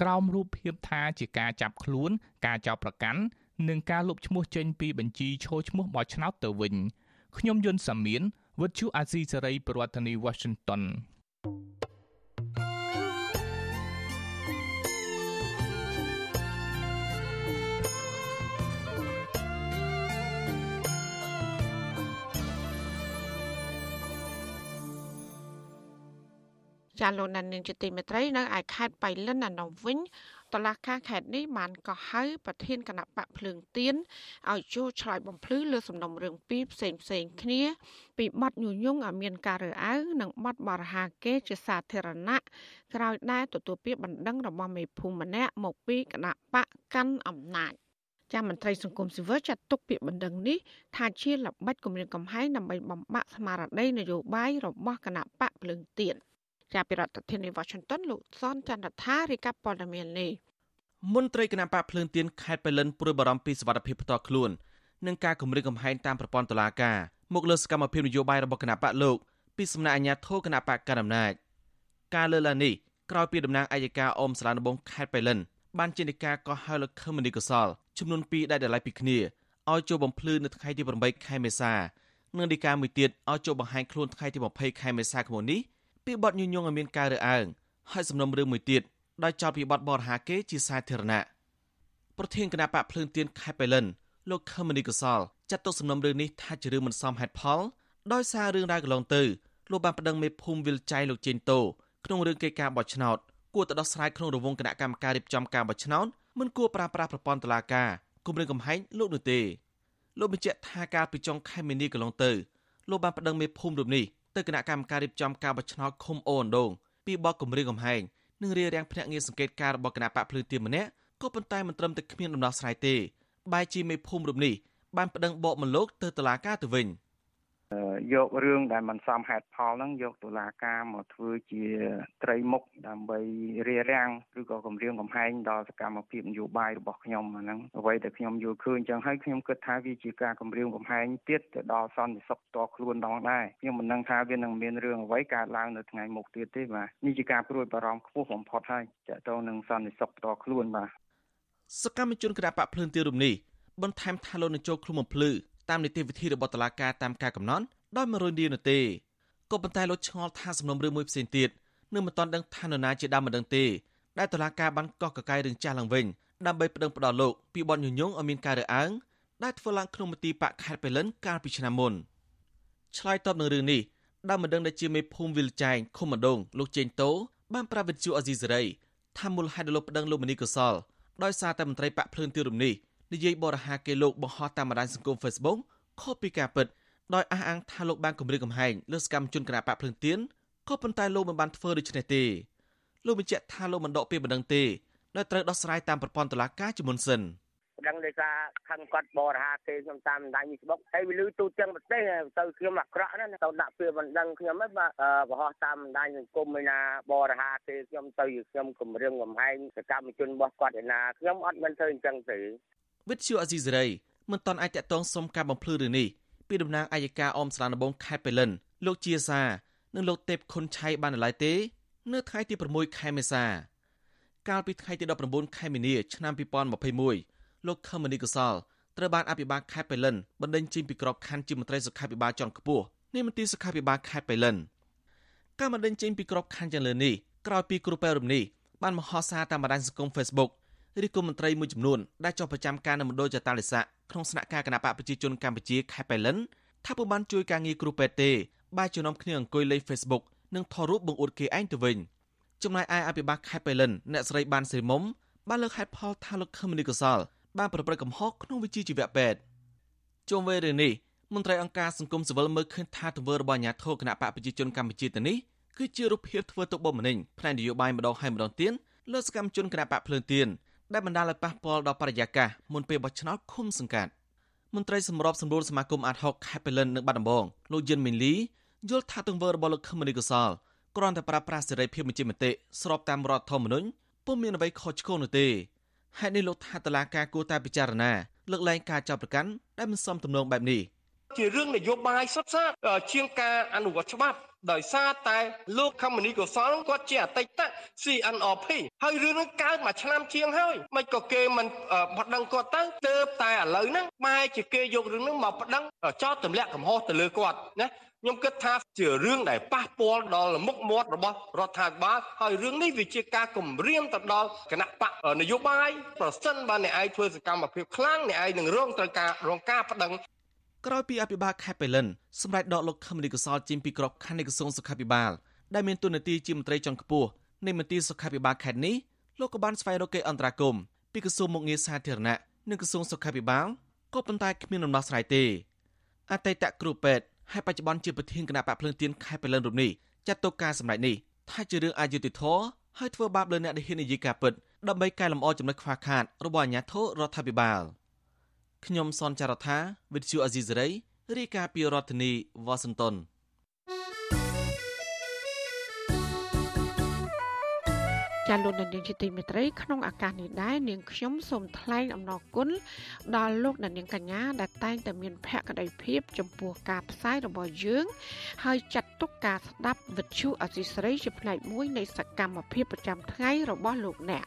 ក្រោមរូបភាពថាជាការចាប់ខ្លួន ការចោទប្រកាន់និងការលុបឈ្មោះចេញពីបញ្ជីឈរឈ្មោះបោះឆ្នោតទៅវិញខ្ញុំយុនសាមៀនវិទ្យុអាស៊ីសេរីប្រធានាធិបតី Washington ចាលោកណានៀងជាទីមេត្រីនៅឯខេត្តបៃលិនអាណោវិញតឡាការខេត្តនេះបានកោះហៅប្រធានគណៈបកភ្លើងទៀនឲ្យចូលឆ្លើយបំភ្លឺលើសំណុំរឿងពីរផ្សេងផ្សេងគ្នា ពីបទញុយញងឲ្យមានការរើសអើងនិងបទបរហាគេជាសាធារណៈក្រោយដែលទទួលពាក្យបណ្ដឹងរបស់មេភូមិម្នាក់មកពីគណៈបកកាន់អំណាចចាមន្ត្រីសង្គមស៊ីវិលចាត់ទុកពាក្យបណ្ដឹងនេះថាជាល្បិចគម្រាមកំហែងដើម្បីបំបាក់ស្មារតីនយោបាយរបស់គណៈបកភ្លើងទៀន។ ចាប់ពីរដ្ឋធានី Washington លោកសនចន្ទថារាយការណ៍ព័ត៌មាននេះមន្ត្រីគណៈបកភ្លើងទៀនខេត្តបៃលិនព្រួយបារម្ភពីសវត្ថិភាពផ្ទាល់ខ្លួននិងការគម្រាមកំហែងតាមប្រព័ន្ធតុលាការមកលើសកម្មភាពនយោបាយរបស់គណៈបកលោកពីសំណាក់អាជ្ញាធរគណៈបកកណ្ដាលអំណាចការលើកឡើងនេះក្រោយពីតំណាងអัยការអមសាលាដំបងខេត្តបៃលិនបានចេញដីកាកោះហៅលោកខមនីកសលចំនួន2ដែលតម្លៃពីគ្នាឲ្យចូលបំភ្លឺនៅថ្ងៃទី8ខែមេសានិងដីកាមួយទៀតឲ្យចូលបង្ហាញខ្លួនថ្ងៃទី20ខែមេសាឆ្នាំនេះ ពីបទញុយញងឲ្យមានការរើសអើងហើយសំណុំរឿងមួយទៀតដោយចោទពីបទបរិហាគេជាសាធារណៈប្រធានគណៈបកភ្លើងទៀនខេត្តបៃលិនលោកខមនីកសលចាត់ទុកសំណុំរឿងនេះថាជារឿងមិនសមហេតុផលដោយសាររឿងរ៉ាវកន្លងទៅលោកបានប្តឹងមេភូមិវិលចៃលោកជេនតូក្នុងរឿងកិច្ចការបោះឆ្នោតគួរទៅដោះស្រាយក្នុងរង្វង់គណៈកម្មការរៀបចំការបោះឆ្នោតមិនគួរប្រើប្រាស់ប្រព័ន្ធតុលាការគម្រាមកំហែងលោកនោះទេលោកបញ្ជាក់ថាការពីចុងខែមីនាកន្លងទៅលោកបានប្តឹងមេភូមិរូបនេះ ទៅគណៈកម្មការរៀបចំការបោះឆ្នោតឃុំអូនដងពីបកគម្រាមកំហែងនិងរារាំងភ្នាក់ងារសង្កេតការរបស់គណៈបកភ្លឺទៀមម្នាក់ក៏ប៉ុន្តែមិនត្រឹមតែគ្មានដំណោះស្រាយទេបែរជាមេភូមិរូបនេះបានប្តឹងបកមកលោកទៅតុលាការទៅវិញ។ យករឿងដែលมันសមហេតុផលហ្នឹងយកតុលាការមកធ្វើជាត្រីមុខដើម្បីរារាំងឬក៏គម្រាមកំហែងដល់សកម្មភាពនយោបាយរបស់ខ្ញុំអាហ្នឹងអ្វីដែលខ្ញុំយល់ឃើញចឹងហើយខ្ញុំគិតថាវាជាការគម្រាមកំហែងទៀតទៅដល់សន្តិសុខតខ្លួនដងដែរខ្ញុំមិនដឹងថាវានឹងមានរឿងអ្វីកើតឡើងនៅថ្ងៃមុខទៀតទេបាទនេះជាការព្រួយបារម្ភខ្ពស់បំផុតហើយតទៅនឹងសន្តិសុខតខ្លួនបាទសកម្មជនគណៈបកភ្លើងទៀនរំនេះបន្ថែមថាលោកនឹងចូលឃ្លុំបំភ្លឺ តាមនីតិវិធីរបស់តុលាការតាមការកំណត់ដោយមិនរយនានោះទេក៏ប៉ុន្តែលោកឆ្ងល់ថាសំណុំរឿងមួយផ្សេងទៀតនៅមិនទាន់ដឹងថានរណាជាដើមមិនដឹងទេដែលតុលាការបានកោះកកាយរឿងចាស់ឡើងវិញដើម្បីប្តឹងផ្តល់លោកពីបទញុយញងឲ្យមានការរើសអើងដែលធ្វើឡើងក្នុងមន្ទីរបកខេត្តបេលិនកាលពីឆ្នាំមុនឆ្លើយតបនឹងរឿងនេះដើមមិនដឹងដែលជាមេភូមិវិលចែងឃុំម្ដងលោកជេងតូបានប្រាប់វិទ្យុអេស៊ីសេរីថាមូលហេតុដែលលោកប្តឹងលោកមនីកុសលដោយសារតែមន្ត្រីបកភ្លើនទីរំនេះ និយាយបរិហាគេលោកបង្ហោះតាមបណ្ដាញសង្គម Facebook ខុសពីការពិតដោយអះអាងថាលោកបានគម្រាមកំហែងលើសកម្មជនគណបកភ្លើងទៀនក៏ប៉ុន្តែលោកមិនបានធ្វើដូច្នេះទេលោកបញ្ជាក់ថាលោកមិនដកពីបណ្ដឹងទេដែលត្រូវដោះស្រាយតាមប្រព័ន្ធតុលាការជាមុនសិនដឹងដោយសារខឹងគាត់បរិហាគេខ្ញុំតាមបណ្ដាញ Facebook ហើយវាលឺទូទាំងប្រទេសទៅខ្ញុំអាក្រក់ណាទៅដាក់ពីបណ្ដឹងខ្ញុំហ្នឹងបាទបរោះតាមបណ្ដាញសង្គមឯណាបរិហាគេខ្ញុំទៅខ្ញុំគម្រាមកំហែងសកម្មជនរបស់គាត់ឯណាខ្ញុំអត់មិនធ្វើអញ្ចឹងទេ វិទ្យុអេស៊ីសេរីមិនតន់អាចតតងសុំការបំភ្លឺរឿងនេះពីតំណាងអัยការអមស្រានដំបងខេត្តបេលិនលោកជាសា និងលោកទេពខុនឆៃបានឡើយទេ នៅថ្ងៃទី6ខែមេសា កាលពីថ្ងៃទី19ខែមីនាឆ្នាំ2021លោកខមនីកសលត្រូវបានអភិបាលខេត្តបេលិនបណ្ដេញចេញពីក្របខ័ណ្ឌជាមន្ត្រីសុខាភិបាលជាន់ខ្ពស់នៃមន្ទីរសុខាភិបាលខេត្តបេលិនការបណ្ដេញចេញពីក្របខ័ណ្ឌយ៉ាងលើនេះក្រោយពីគ្រូពេទ្យរំនេះបានមហោសារតាមបណ្ដាញសង្គម Facebook ឬគុំមន្ត្រីមួយចំនួនដែលចុះប្រចាំការនៅមណ្ឌលចតាលិស័កក្នុងស្នាក់ការគណៈបកប្រជាជនកម្ពុជាខេត្តបៃលិនថាពុំបានជួយការងារគ្រូពេទ្យទេបែរជានាំគ្នាអង្គុយលេង Facebook និងថតរូបបង្អួតគេឯងទៅវិញចំណែកឯអភិបាលខេត្តបៃលិនអ្នកស្រីបានសេរីមុំបានលើកហេតុផលថាលោកខឹមនីកសលបានប្រព្រឹត្តកំហុសក្នុងវិជ្ជាជីវៈពេទ្យជុំវិញរឿងនេះមន្ត្រីអង្គការសង្គមស៊ីវិលមើលឃើញថាទង្វើរបស់អាញាធរគណៈបកប្រជាជនកម្ពុជាទៅនេះគឺជារូបភាពធ្វើទុកបុកម្នេញផ្នែកនយោបាយម្ដងហើយម្ដងទៀតលើសកម្មជនគណៈបកភ្លើងទៀន ដែលបណ្ដាលឲ្យប៉ះពាល់ដល់បរិយាកាសមុនពេលបោះឆ្នោតឃុំសង្កាត់មន្ត្រីសម្របសម្រួលសមាគមអាត60ខេត្តបេលិននៅបាត់ដំបងលោកយិនមីនលីយល់ថាទង្វើរបស់លោកខមនីកសលគ្រាន់តែប្រើប្រាស់សេរីភាពបញ្ចេញមតិស្របតាមរដ្ឋធម្មនុញ្ញពុំមានអ្វីខុសឆ្គងនោះទេហេតុនេះលោកថាតឡាការគួរតែពិចារណាលើកលែងការចាប់ប្រកាន់ដែលមិនសមទំនងបែបនេះ ជារឿងនយោបាយសុទ្ធសាធជាងការអនុវត្តច្បាប់ដោយសារតែលោកខមនីកុសលគាត់ជាអតីត CNRP ហើយរឿងនេះកើតមួយឆ្នាំជាងហើយមិនក៏គេមិនបដិងគាត់ទៅទៅតែឥឡូវហ្នឹងបែរជាគេយករឿងហ្នឹងមកបដិងចោតទម្លាក់កំហុសទៅលើគាត់ណាខ្ញុំគិតថាជារឿងដែលប៉ះពាល់ដល់មុខមាត់របស់រដ្ឋាភិបាលហើយរឿងនេះវាជាការគំរាមទៅដល់គណៈបកនយោបាយប្រសិនបើអ្នកឯងធ្វើសកម្មភាពខ្លាំងអ្នកឯងនឹងរងត្រូវការរងការប្តឹង ក្រោយពីអភិបាលខេត្តបេលិនសម្រាប់ដកលោកខមនីកសលចេញពីក្របខ័ណ្ឌនៃក្រសួងសុខាភិបាលដែលមានតួនាទីជាមន្ត្រីជាន់ខ្ពស់នៃមន្ទីរសុខាភិបាលខេត្តនេះលោកក៏បានស្វែងរកកិច្ចអន្តរាគមន៍ពីក្រសួងមុខងារសាធារណៈនិងក្រសួងសុខាភិបាលក៏ប៉ុន្តែគ្មានដំណោះស្រាយទេអតីតគ្រូពេទ្យហើយបច្ចុប្បន្នជាប្រធានគណៈបកភ្លើងទៀនខេត្តបេលិនរូបនេះចាត់ទុកការសម្ដែងនេះថាជារឿងអយុត្តិធម៌ហើយធ្វើបាបលើអ្នកដែលហ៊ាននិយាយការពិតដើម្បីកែលម្អចំណុចខ្វះខាតរបស់អាជ្ញាធររដ្ឋាភិបាល ខ្ញុំសនចាររថាវិទ្យុអេស៊ីសេរីរាយការណ៍ពីរដ្ឋធានីវ៉ាស៊ីនតោនចាលោកនាងជាទីមេត្រីក្នុងឱកាសនេះដែរនាងខ្ញុំសូមថ្លែងអំណរគុណដល់លោកនាងកញ្ញាដែលតែងតែមានភក្ដីភាពចំពោះការផ្សាយរបស់យើង ហើយចាត់ទុកការស្ដាប់វិទ្យុអសីស្រីជាផ្នែកមួយនៃសកម្មភាពប្រចាំថ្ងៃរបស់លោកអ្នក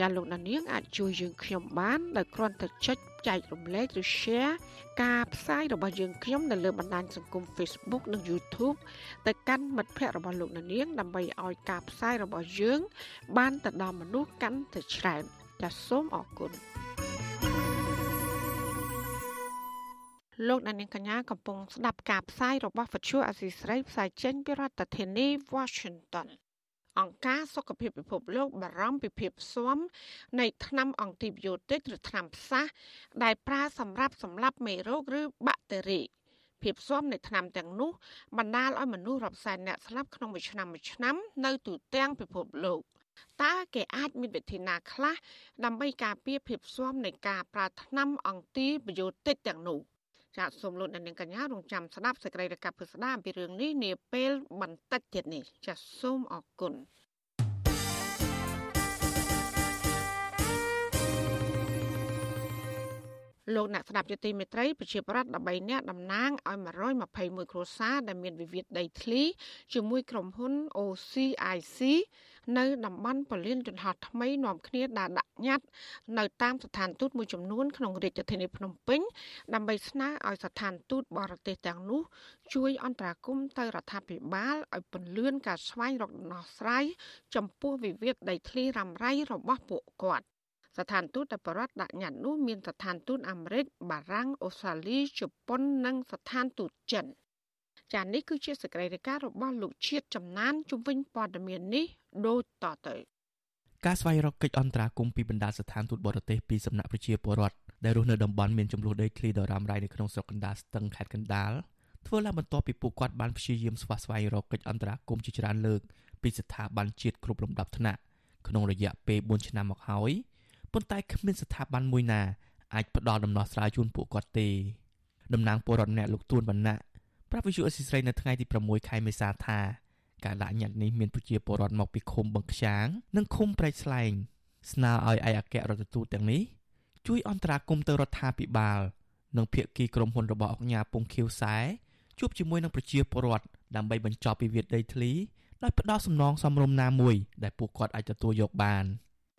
ចាលោកដានៀងអាចជួយយើងខ្ញុំបានដោយគ្រាន់តែចុចចែករំលែកឬ share ការផ្សាយរបស់យើងខ្ញុំនៅលើបណ្ដាញសង្គម Facebook និង YouTube ទៅកាន់មិត្តភ័ក្តិរបស់លោកនាងដើម្បីឲ្យការផ្សាយរបស់យើង បានទៅដល់មនុស្សកាន់តែច្រើនចាសសូមអរគុណលោកអ្នកនាងកញ្ញាកំពុងស្ដាប់ការផ្សាយរបស់វិទ្យុអាស៊ីស្រីផ្សាយចេញពីរដ្ឋធានី Washington អង្គការសុខភាពពិភពលោកបារម្ភពីភាពស៊ាំនៃថ្នាំអង់ទីប៊ីយោទិកឬថ្នាំផ្សះដែលប្រើសម្រាប់សម្លាប់មេរោគឬបាក់តេរីភាពស៊ាំនៃថ្នាំទាំងនោះបណ្ដាលឲ្យមនុស្សរាប់សែនអ្នកស្លាប់ក្នុងមួយឆ្នាំមួយឆ្នាំ នៅទូទាំងពិភពលោកតើគេអាចមានវិធីណាខ្លះដើម្បីការពារភាពស៊ាំនៃការប្រើថ្នាំអង់ទីប៊ីយោទិកទាំងនោះ ចាសសូមលោកអ្នកនាងកញ្ញារងចាំស្ដាប់សេចក្តីរាយការណ៍ពិស្ដាអំពីរឿងនេះនាពេលបន្តិចទៀតនេះចាសសូមអរគុណ លោកអ្នកស្ដាប់យុតិមេត្រីប្រជាប្រដ្ឋ13នាក់តំណាងឲ្យ121គ្រួសារដែលមានវិវាទដីធ្លីជាមួយក្រុមហ៊ុន OCIC នៅតំបន់ពលានយន្តហោះថ្មីនាំគ្នាដើរដាក់ញត្តិនៅតាមស្ថានទូតមួយចំនួនក្នុងរាជធានីភ្នំពេញដើម្បីស្នើឲ្យស្ថានទូតបរទេសទាំងនោះជួយអន្តរាគមន៍ទៅរដ្ឋាភិបាលឲ្យពន្លឿនការស្វែងរកដំណោះស្រាយចំពោះវិវាទដីធ្លីរ៉ាំរ៉ៃរបស់ពួកគាត់ ស្ថានទូតដែលបរដ្ឋដាក់ញត្តិនោះមានស្ថានទូតអាមេរិកបារាំងអូស្ត្រាលីជប៉ុននិងស្ថានទូតចិនចា៎នេះគឺជាសេចក្តីរាយការណ៍របស់លោកជាតិចំណានជំវិញព័ត៌មាននេះដូចតទៅការស្វែងរកកិច្ចអន្តរាគមន៍ពីបណ្ដាស្ថានទូតបរទេសពីសំណាក់ប្រជាពលរដ្ឋដែលរស់នៅតំបន់មានចំនួនដីធ្លីដ៏រ៉ាំរ៉ៃនៅក្នុងស្រុកកណ្ដាលស្ទឹងខេត្តកណ្ដាលធ្វើឡើងបន្ទាប់ពីពួកគាត់បានព្យាយាមស្វះស្វែងរកកិច្ចអន្តរាគមន៍ជាច្រើនលើកពីស្ថាប័នជាតិគ្រប់លំដាប់ថ្នាក់ក្នុងរយៈពេល4ឆ្នាំមកហើយ ប៉ុន្តែគ្មានស្ថាប័នមួយណាអាចផ្ដល់ដំណោះស្រាយជូនពួកគាត់ទេតំណាងពលរដ្ឋម្នាក់លោកទួនវណ្ណៈប្រាប់វិទ្យុអេស៊ីស្រីនៅថ្ងៃទី6ខែមេសាថាការដាក់ញត្តិនេះមានប្រជាពលរដ្ឋមកពីឃុំបឹងខ្យាង និងឃុំព្រែកស្លែងស្នើឲ្យឯកអគ្គរដ្ឋទូតទាំងនេះជួយអន្តរាគមន៍ទៅរដ្ឋាភិបាល និងភាគីក្រុមហ៊ុនរបស់អង្គការពងខៀវសែជួបជាមួយនឹងប្រជាពលរដ្ឋដើម្បីបញ្ចប់វិវាទដីធ្លីដោយផ្ដោតសំណងសំរុំណាមួយដែលពួកគាត់អាចទទួលយកបាន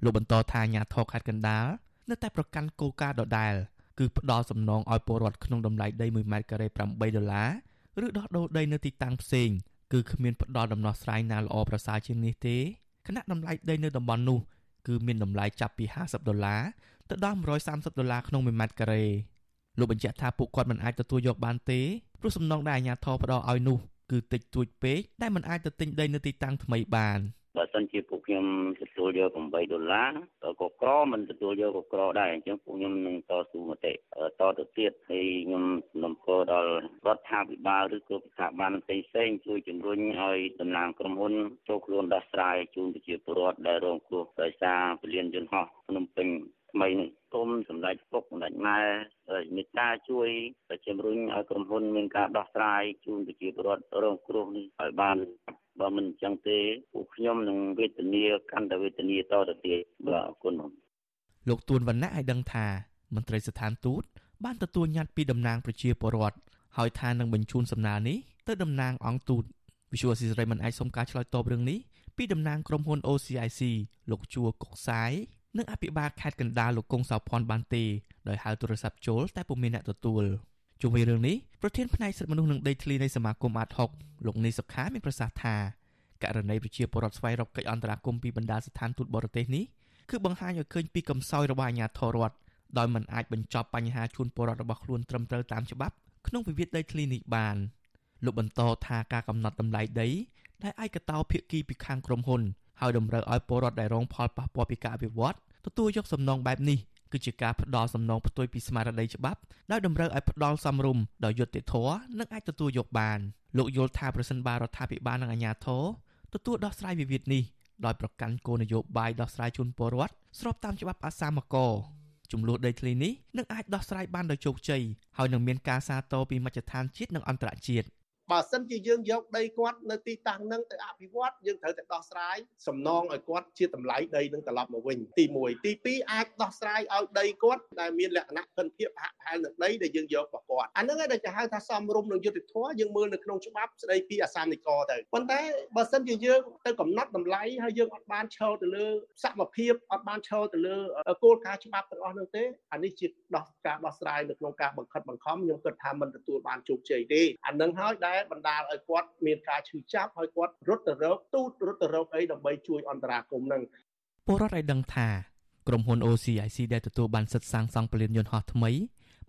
លោកបន្តថាអាញាធរខេត្តកណ្ដាលនៅតែប្រកាន់គោលការណ៍ដដែលគឺផ្ដល់សំណងឲ្យពលរដ្ឋក្នុងតម្លៃដី1ម៉ែត្រការ៉េ8ដុល្លារឬដោះដូរដីនៅទីតាំងផ្សេងគឺគ្មានផ្ដល់ដំណោះស្រាយណាល្អប្រសើរជាងនេះទេគណៈតម្លៃដីនៅតំបន់នោះគឺមានតម្លៃចាប់ពី50ដុល្លារទៅដល់130ដុល្លារក្នុង1ម៉ែត្រការ៉េលោកបញ្ជាក់ថាពួកគាត់មិនអាចទទួលយកបានទេព្រោះសំណងដែលអាជ្ញាធរផ្ដល់ឲ្យនោះគឺតិចតួចពេកដែលមិនអាចទៅទិញដីនៅទីតាំងថ្មីបាន។ បើសិនជាពួកខ្ញុំទទួលយក8ដុល្លារក៏ក្រមិនទទួលយកក៏ក្រដែរអញ្ចឹងពួកខ្ញុំនឹងតស៊ូមតិតទៅទៀតហើយខ្ញុំសំណពរដល់រដ្ឋាភិបាលឬក៏ស្ថាប័នផ្សេងផ្សេងជួយជំរុញឲ្យតំណាងក្រុមហ៊ុនចូលខ្លួនដោះស្រាយជូនប្រជាពលរដ្ឋដែលរងគ្រោះដោយសារពលានយន្តហោះភ្នំពេញ ថ្មីនេះគុំសម្ដេចពុកសម្ដេចម៉ែមេត្តាជួយជំរុញឲ្យក្រុមហ៊ុនមានការដោះស្រាយជូនប្រជាពលរដ្ឋរងគ្រោះនេះឲ្យបានបើមិនអញ្ចឹងទេពួកខ្ញុំនឹងវេទនាកាន់តែវេទនាតទៅទៀតបាទអរគុណលោកទួនវណ្ណៈឲ្យដឹងថាមន្ត្រីស្ថានទូតបានទទួលញត្តិពីតំណាងប្រជាពលរដ្ឋហើយថានឹងបញ្ជូនសំណើនេះទៅតំណាងអង្គទូតវិសុវស៊ីសេរីមិនអាចសុំការឆ្លើយតបរឿងនេះពីតំណាងក្រុមហ៊ុន OCIC លោកជួកុកសាយ និងអភិបាលខេត្តកណ្ដាលលោកកុងសៅផនបានទេដោយហៅទូរស័ព្ទចូលតែពុំមានអ្នកទទួលជុំវិញរឿងនេះប្រធានផ្នែកសិទ្ធិមនុស្សនិងដីធ្លីនៃសមាគមអាត6លោកនីសុខាមានប្រសាសន៍ថាករណីប្រជាពលរដ្ឋស្វែងរកកិច្ចអន្តរាគមន៍ពីបណ្ដាស្ថានទូតបរទេសនេះគឺបង្ហាញឲ្យឃើញពីកំសោយរបស់អាជ្ញាធររដ្ឋដោយមិនអាចបញ្ចប់បញ្ហាជូនពលរដ្ឋរបស់ខ្លួនត្រឹមត្រូវតាមច្បាប់ក្នុងវិវាទដីធ្លីនេះបានលោកបន្តថាការកំណត់តម្លៃដីដែលឯកតោភាគីពីខាងក្រុមហ៊ុន ហើយតម្រូវឲ្យពលរដ្ឋដែលរងផលប៉ះពាល់ពីការអភិវឌ្ឍទទួលយកសំណងបែបនេះគឺជាការផ្ដល់សំណងផ្ទុយពីស្មារតីច្បាប់ដោយតម្រូវឲ្យផ្ដល់សំរុំដោយយុត្តិធម៌និងអាចទទួលយកបានលោកយល់ថាប្រសិនបើរដ្ឋាភិបាលនិងអាជ្ញាធរទទួលដោះស្រាយវិវាទនេះដោយប្រកាន់គោលនយោបាយដោះស្រាយជូនពលរដ្ឋស្របតាមច្បាប់អាសាមកចំនួនដីធ្លីនេះនឹងអាចដោះស្រាយបានដោយជោគជ័យហើយនឹងមានការសាទរពីមជ្ឈដ្ឋានជាតិនិងអន្តរជាតិ បើសិនជាយើងយកដីគាត់នៅទីតាំងនឹងទៅអភិវឌ្ឍយើងត្រូវតែដោះស្រាយសំណងឲ្យគាត់ជាតម្លៃដីនឹងត្រឡប់មកវិញទី1ទី2អាចដោះស្រាយឲ្យដីគាត់ដែលមានលក្ខណៈពិនភាពហាក់ផែលនឹងដីដែលយើងយករបស់គាត់អានឹងឯងដែលគេហៅថាសំរុំនឹងយុទ្ធធម៌យើងមើលនៅក្នុងច្បាប់ស្ដីពីអាសានិកទៅប៉ុន្តែបើសិនជាយើងទៅកំណត់តម្លៃហើយយើងអត់បានឈរទៅលើសមភាពអត់បានឈរទៅលើគោលការណ៍ច្បាប់ទាំងអស់នោះទេអានេះជាដោះការដោះស្រាយនៅក្នុងការបង្ខិតបង្ខំខ្ញុំគិតថាមិនទទួលបានជោគជ័យទេអានឹងហើយដែលបណ្ដាលឲ្យគាត់មានការឈឺចាប់ហើយគាត់រត់ទៅរកទូតរត់ទៅរកអីដើម្បីជួយអន្តរាគមន៍នឹងពលរដ្ឋឲ្យដឹងថាក្រុមហ៊ុន OCIC ដែលទទួលបានសិទ្ធិសាងសង់ពលានយន្តហោះថ្មី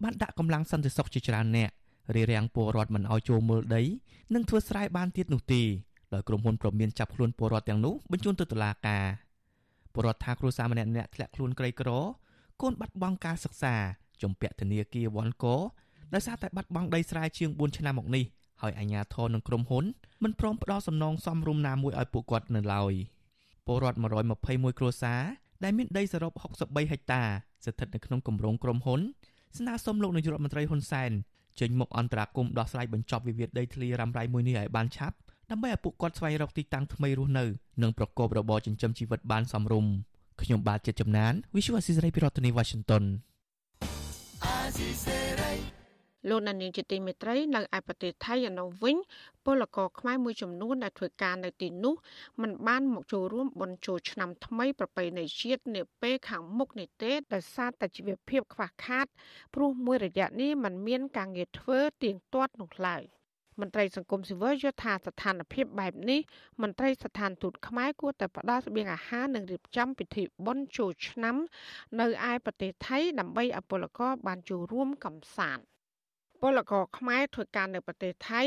បានដាក់កម្លាំងសន្តិសុខជាច្រើនអ្នករារាំងពលរដ្ឋមិនឲ្យចូលមើលដីនិងធ្វើស្រែបានទៀតនោះទេដោយក្រុមហ៊ុនប្រមានចាប់ខ្លួនពលរដ្ឋទាំងនោះបញ្ជូនទៅតុលាការពលរដ្ឋថាគ្រួសារម្នាក់ៗធ្លាក់ខ្លួនក្រីក្រកូនបាត់បង់ការសិក្សាជំពាក់ធនាគារវ៉ាន់កោដោយសារតែបាត់បង់ដីស្រែជាង4ឆ្នាំមកនេះ ហើយអាជ្ញាធរនិងក្រុមហ៊ុនមិនព្រមផ្ដល់សំណងសមរម្យណាមួយឲ្យពួកគាត់នៅឡើយពលរដ្ឋ121គ្រួសារដែលមានដីសរុប63ហិកតាស្ថិតនៅក្នុងគម្រោងក្រុមហ៊ុនស្នើសុំលោកនាយករដ្ឋមន្ត្រីហ៊ុនសែនចេញមុខអន្តរាគមន៍ដោះស្រាយបញ្ចប់វិវាទដីធ្លីរ៉ាំរ៉ៃមួយនេះឲ្យបានឆាប់ដើម្បីឲ្យពួកគាត់ស្វែងរកទីតាំងថ្មីរស់នៅនិងប្រកបរបរចិញ្ចឹមជីវិតបានសមរម្យខ្ញុំបាទចិត្តចំណាន Visual Assisray ពីរដ្ឋធានី Washington លោកណានីជាទីមេត្រីនៅឯប្រទេសថៃឯនោះវិញពលករខ្មែរមួយចំនួនដែលធ្វើការនៅទីនោះមិនបានមកចូលរួមបុណ្យចូលឆ្នាំថ្មីប្រពៃណីជាតិនាពេលខាងមុខនេះទេដោយសារតែជីវភាពខ្វះខាតព្រោះមួយរយៈនេះมันមានការងារធ្វើទៀងទាត់នោះឡើយមន្ត្រីសង្គមស៊ីវិលយល់ថាស្ថានភាពបែបនេះមន្ត្រីស្ថានទូតខ្មែរគួរតែផ្ដល់ស្បៀងអាហារនិងរៀបចំពិធីបុណ្យចូលឆ្នាំ នៅឯប្រទេសថៃដើម្បីឲ្យពលករបានចូលរួមកំសាន្ត ពលករខ្មែរធ្វើការនៅប្រទេសថៃ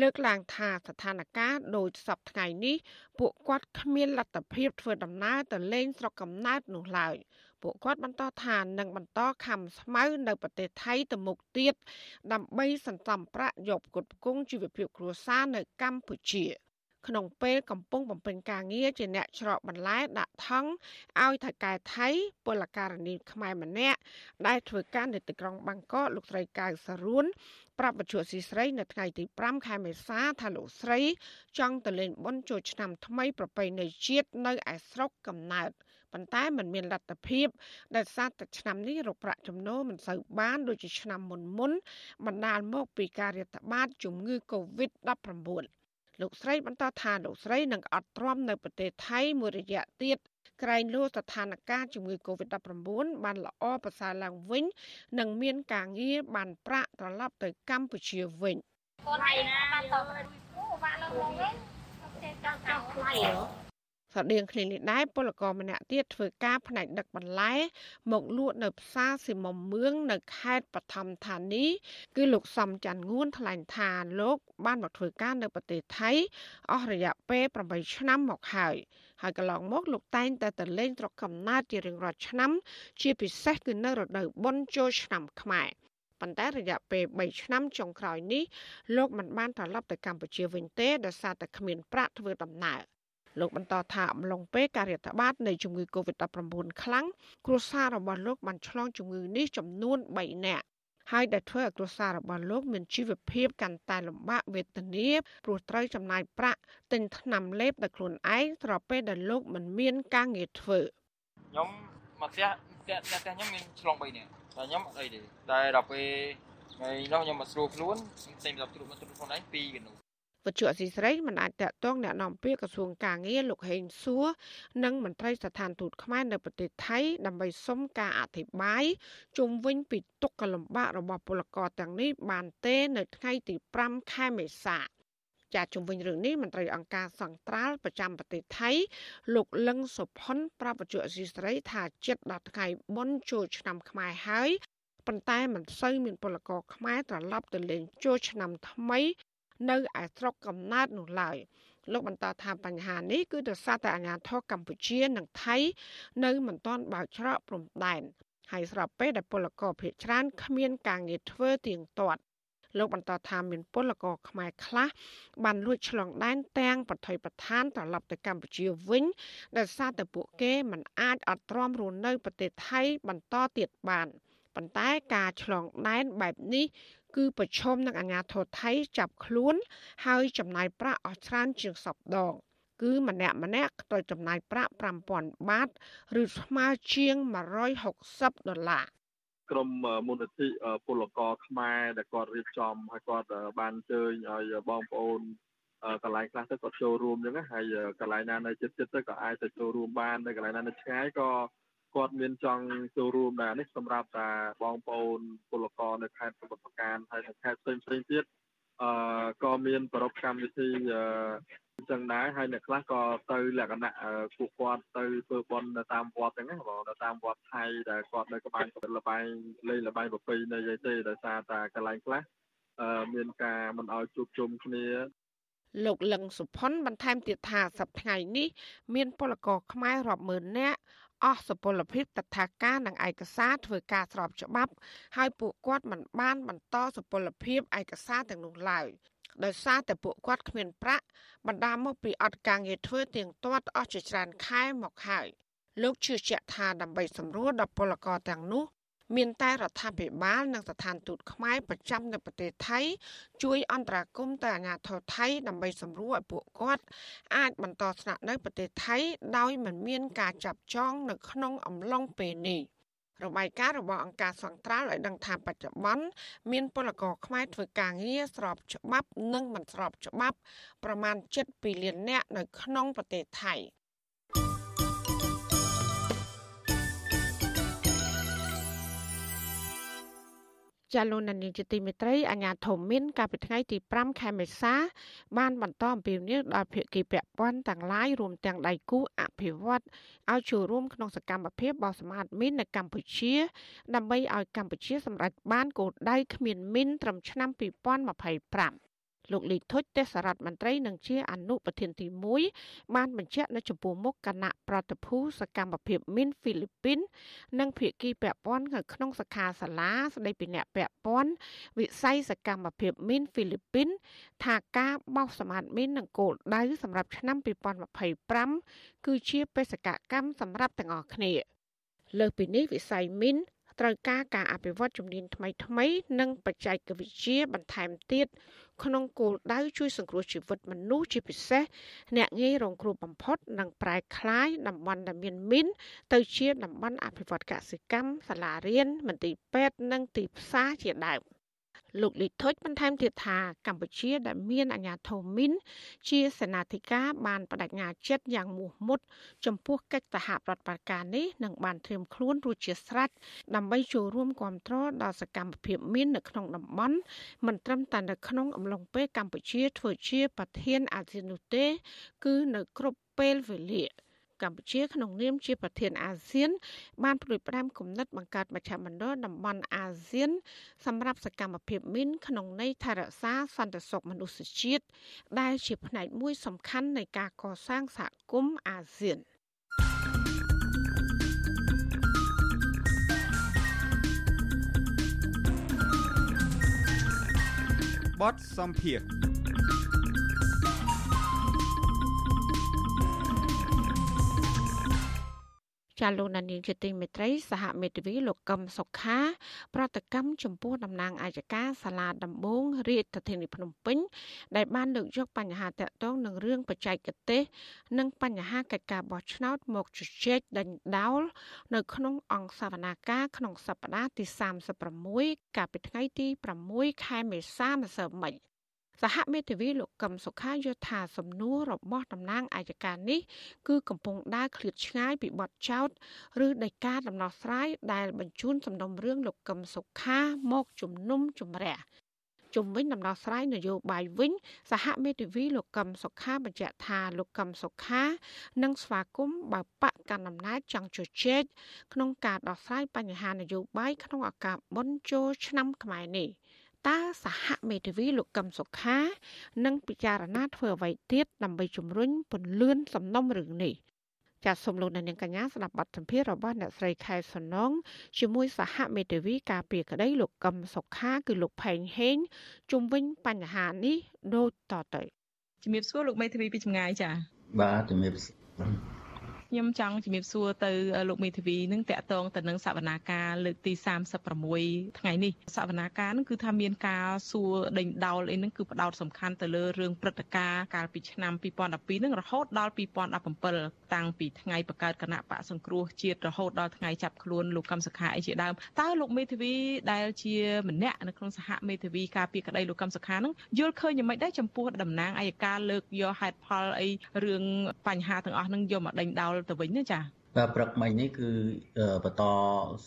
លើកឡើងថាស្ថានភាពដូចសពថ្ងៃនេះពួកគាត់គ្មានលទ្ធភាពធ្វើដំណើរទៅលេងស្រុកកំណើតនោះឡើយពួកគាត់បន្តថានឹងបន្តខំស្មៅនៅប្រទេសថៃទៅមុខទៀតដើម្បីសន្សំប្រាក់យកផ្គត់ផ្គង់ជីវភាពគ្រួសារនៅកម្ពុជា។ ក្នុងពេលកំពុងបំពេញការងារជាអ្នកច្រកបន្លែដាក់ថង់ឲ្យថៅកែថៃពលករនីខ្មែរម្នាក់ដែលធ្វើការនៅទីក្រុងបាងកកលោកស្រីកៅសរួនប្រាប់បច្ចុប្បន្នស៊ីស្រីនៅថ្ងៃទី5ខែមេសាថាលោកស្រីចង់ទៅលេងបុណ្យចូលឆ្នាំថ្មីប្រពៃណីជាតិនៅឯស្រុកកំណើតប៉ុន្តែมันមានលទ្ធភាពដែលសារតែឆ្នាំនេះរកប្រាក់ចំណូលមិនសូវបានដូចជាឆ្នាំមុនមុនបណ្ដាលមកពីការរាតត្បាតជំងឺ Covid-19 លោកស្រីបន្តថាលោកស្រីនឹងអត់ទ្រាំនៅប្រទេសថៃមួយរយៈទៀតក្រែងលោស្ថានភាពជំងឺ Covid-19 បានល្អប្រសើរឡើងវិញ និងមានការងារបានប្រាក់ត្រឡប់ទៅកម្ពុជាវិញ ស្រដៀងគ្នានេះដែរពលករម្នាក់ទៀតធ្វើការផ្នែកដឹកបន្លែ មកលក់នៅផ្សារស៊ីមុំមឿងនៅខេត្តបឋមធានីគឺលោកសំច័ន្ទងួនថ្លែងថាលោកបានមកធ្វើការនៅប្រទេសថៃអស់រយៈពេល8ឆ្នាំមកហើយហើយកន្លងមកលោកតែងតែទៅលេងស្រុកកំណើតជារៀងរាល់ឆ្នាំ ជាពិសេសគឺនៅរដូវបុណ្យចូលឆ្នាំខ្មែរប៉ុន្តែរយៈពេល3ឆ្នាំចុងក្រោយនេះលោកមិនបានត្រឡប់ទៅកម្ពុជាវិញទេដោយសារតែគ្មានប្រាក់ធ្វើដំណើរ លោកបន្តថាអំឡុងពេលការរាតត្បាតនៃជំងឺ Covid-19 ខ្លាំងគ្រួសាររបស់លោកបានឆ្លងជំងឺនេះចំនួន3នាក់ហើយដែលធ្វើឲ្យគ្រួសាររបស់លោកមានជីវភាពកាន់តែលំបាកវេទនាព្រោះត្រូវចំណាយប្រាក់ទិញថ្នាំលេបដោយខ្លួនឯងស្របពេលដែលលោកមិនមានការងារធ្វើខ្ញុំមកផ្ទះផ្ទះផ្ទះខ្ញុំមានឆ្លង3នាក់តែខ្ញុំអត់អីទេតែដល់ពេលថ្ងៃនោះខ្ញុំមកស្រួលខ្លួនខ្ញុំផ្សេងទៅត្រួតមកត្រួតខ្លួនឯង2កណ្ដូ វត្ថុអសីស្រីមិនអាចតាក់ទងអ្នកនាំពាក្យក្រសួងការងារលោកហេងសួរនិងមន្ត្រីស្ថានទូតខ្មែរនៅប្រទេសថៃដើម្បីសុំការអធិប្បាយជុំវិញពីទុក្ខលំបាករបស់ពលករទាំងនេះបានទេនៅថ្ងៃទី5ខែមេសាចាជុំវិញរឿងនេះមន្ត្រីអង្គការសង្ត្រាល់ប្រចាំប្រទេសថៃ លោកលឹងសុផុនប្រាប់វិទ្យុអសីស្រីថាចិត្តដល់ថ្ងៃបុណ្យចូលឆ្នាំខ្មែរហើយប៉ុន្តែមិនសូវមានពលករខ្មែរត្រឡប់ទៅលេងចូលឆ្នាំថ្មី នៅឯស្រុកកំណើតនោះឡើយលោកបន្តថាបញ្ហានេះគឺដោយសារតែអាជ្ញាធរកម្ពុជានិងថៃនៅមិនទាន់បើកច្រកព្រំដែនហើយស្របពេលដែលពលករភៀសច្រើនគ្មានការងារធ្វើទៀងទាត់លោកបន្តថាមានពលករខ្មែរខ្លះបានលួចឆ្លងដែនទាំងប្រថុយប្រឋានត្រឡប់ទៅកម្ពុជាវិញដោយសារតែពួកគេមិនអាចអត់ទ្រាំរស់នៅប្រទេសថៃបន្តទៀតបានប៉ុន្តែការឆ្លងដែនបែបនេះ គឺប្រឈមនឹងអាញាធរថៃចាប់ខ្លួន ហើយចំណាយប្រាក់អស់ច្រើនជាងសពដងគឺម្នាក់ម្នាក់ត្រូវចំណាយប្រាក់5000បាត ឬស្មើជាង160ដុល្លារក្រុមមូលនិធិពលករខ្មែរដែលគាត់រៀបចំហើយគាត់បានអញ្ជើញឲ្យបងប្អូនកន្លែងខ្លះទៅគាត់ចូលរួមអញ្ចឹងហើយកន្លែងណានៅចិត្តចិត្តទៅក៏អាចទៅចូលរួមបាននៅកន្លែងណានៅឆ្ងាយក៏ គាត់មានចង់ចូលរួមដែរនេះសម្រាប់តែបងប្អូនពលករនៅខេត្តសមុទ្រប្រការហើយនៅខេត្តផ្សេងផ្សេងទៀតអឺក៏មានប្រពកម្មវិធីអឺអញ្ចឹងដែរហើយអ្នកខ្លះក៏ទៅលក្ខណៈពួកគាត់ទៅធ្វើបន់នៅតាមវត្តអញ្ចឹងណាបងនៅតាមវត្តថៃដែលគាត់នៅក្បែរលបែងលេងលបែងប្រពៃណីអីទេដោយសារតែកន្លែងខ្លះអឺមានការមិនអោយជួបជុំគ្នាលោកលឹងសុផុនបន្ថែមទៀតថាសប្តាហ៍នេះមានពលករខ្មែររាប់ម៉ឺននាក់ អស់សុពលភាពតថាការនិងឯកសារធ្វើការស្របច្បាប់ ហើយពួកគាត់មិនបានបន្តសុពលភាពឯកសារទាំងនោះឡើយដោយសារតែពួកគាត់គ្មានប្រាក់បណ្ដាមកពីអត់ការងារធ្វើទៀងទាត់អស់ជាច្រើនខែមកហើយលោកជឿជាក់ថាដើម្បីសម្រួលដល់ពលករទាំងនោះ មានតែរដ្ឋាភិបាលនិងស្ថានទូតខ្មែរប្រចាំនៅប្រទេសថៃ ជួយអន្តរាគមន៍ទៅអាជ្ញាធរថៃដើម្បីសម្រួលឲ្យពួកគាត់អាចបន្តស្នាក់នៅប្រទេសថៃដោយមិនមានការចាប់ចងនៅក្នុងអំឡុងពេលនេះរបាយការណ៍របស់អង្គការសង្ត្រាល់ឲ្យដឹងថាបច្ចុប្បន្នមានពលករខ្មែរធ្វើការងារស្របច្បាប់ និងមិនស្របច្បាប់ ប្រមាណ7លាននាក់នៅក្នុងប្រទេសថៃ។ ចាលោកនានីជាទីមេត្រីអាញាធមមានកាលពីថ្ងៃទី5ខែមេសាបានបន្តអំពាវនាវដល់ភាគីពាក់ព័ន្ធទាំងឡាយរួមទាំងដៃគូអភិវឌ្ឍឲ្យចូលរួមក្នុងសកម្មភាពបោះសម្អាតមីននៅកម្ពុជា ដើម្បីឲ្យកម្ពុជាសម្រេចបានគោលដៅគ្មានមីនត្រឹមឆ្នាំ2025 លោកលីធុចទេសរដ្ឋមន្ត្រីនិងជាអនុប្រធានទី1បានបញ្ជាក់នៅចំពោះមុខគណៈប្រតិភូសកម្មភាពមីនហ្វីលីពីន និងភៀកគីពាក់ព័ន្ធនៅក្នុងសខាសាលាស្ដីពីអ្នកពាក់ព័ន្ធវិស័យសកម្មភាពមីនហ្វីលីពីន ថាការបោសសម្អាតមីននឹងគោលដៅសម្រាប់ឆ្នាំ2025គឺជាបេសកកម្មសម្រាប់ទាំងអស់គ្នាលើសពីនេះវិស័យមីន ត្រូវការការអភិវឌ្ឍជំនាញថ្មីៗនិងបច្ចេកវិទ្យាបន្ថែមទៀតក្នុងគោលដៅជួយសង្គ្រោះជីវិតមនុស្សជាពិសេសអ្នកងាយរងគ្រោះបំផុតនិងប្រែក្លាយតំបន់ដែលមានមីនទៅជាតំបន់អភិវឌ្ឍកសិកម្មសាលារៀនមន្ទីរពេទ្យនិងទីផ្សារជាដើម។ លោកលីថុចបន្ថែមទៀតថាកម្ពុជាដែលមានអាញាធមមីនជាសេនាធិការបានបដិញ្ញាចិត្តយ៉ាងមោះមុត ចំពោះកិច្ចសហប្រតិបត្តិការនេះនិងបានត្រៀមខ្លួនរួចជាស្រេចដើម្បីចូលរួមគ្រប់គ្រងដល់សកម្មភាពមាននៅក្នុងតំបន់មិនត្រឹមតែនៅក្នុងអំឡុងពេលកម្ពុជាធ្វើជាប្រធានអាស៊ាននោះទេ គឺនៅគ្រប់ពេលវេលា កម្ពុជាក្នុងនាមជាប្រធានអាស៊ាន បានប្រួយផ្ដាំគំនិតបង្កើតមជ្ឈមណ្ឌលតំបន់អាស៊ាន សម្រាប់សកម្មភាពមីនក្នុងន័យថែរក្សាសន្តិសុខមនុស្សជាតិដែលជាផ្នែកមួយសំខាន់នៃការកសាងសហគមន៍អាស៊ានបតសំភារ ចាលោកនានីជាទីមេត្រីសហមេធាវីលោកកឹមសុខា ប្រតិកម្មចំពោះតំណាងអាយកាសាលាដំបងរាជធានីភ្នំពេញដែលបានលើកយកបញ្ហាតាក់ទងនឹងរឿងបច្ចេកទេស និងបញ្ហាកិច្ចការបោះឆ្នោតមកជជែកដេញដោលនៅក្នុងអង្គសវនាការក្នុងសប្តាហ៍ទី36កាលពីថ្ងៃទី6ខែមេសាម្សិលមិញ សហមេធាវីលោកកឹមសុខាយល់ថាសំណួររបស់តំណាងអាយកានេះគឺកំពុងដើរឃ្លាតឆ្ងាយពីបទចោទឬដីកាដំណោះស្រាយដែលបញ្ជូនសំណុំរឿងលោកកឹមសុខាមកជំនុំជម្រះជំវិញដំណោះស្រាយនយោបាយវិញ សហមេធាវីលោកកឹមសុខាបញ្ជាក់ថាលោកកឹមសុខានឹងស្វាគមន៍បើបកកណ្ដាលអំណាចចង់ជជែកក្នុងការដោះស្រាយបញ្ហានយោបាយក្នុងឱកាសបុណ្យចូលឆ្នាំខ្មែរនេះ។ តើសហមេធាវីលោកកឹមសុខានឹងពិចារណាធ្វើអ្វីទៀតដើម្បីជំរុញពន្លឿនសំណុំរឿងនេះចាសសូមលោកអ្នកនាងកញ្ញាស្ដាប់បទសម្ភាសន៍របស់អ្នកស្រីខែសំណងជាមួយសហមេធាវីការពារក្តីលោកកឹមសុខាគឺលោកផែងហេងជុំវិញបញ្ហានេះដូចតទៅជំរាបសួរលោកមេធាវីពីចម្ងាយចាបាទជំរាប ខ្ញុំចង់ជំរាបសួរទៅលោកមេធាវីនឹងតកតងទៅនឹងសវនាការលើកទី36ថ្ងៃនេះសវនាការនឹងគឺថាមានការសួរដេញដោលអីនឹងគឺផ្ដោតសំខាន់ទៅលើរឿងព្រឹត្តិការណ៍កាលពីឆ្នាំ2012នឹងរហូតដល់2017តាំងពីថ្ងៃបង្កើតគណៈបកសង្គ្រោះជាតិរហូតដល់ថ្ងៃចាប់ខ្លួនលោកកឹមសុខាអីជាដើមតើលោកមេធាវីដែលជាម្នាក់នៅក្នុងសហមេធាវីការពីក្តីលោកកឹមសុខានឹងយល់ឃើញយ៉ាងម៉េចដែរចំពោះតំណាងអัยការលើកយកហេតុផលអីរឿងបញ្ហាទាំងអស់នឹងយកមកដេញដោលទៅវិញណាចាបាទព្រឹកមិញនេះគឺបន្ត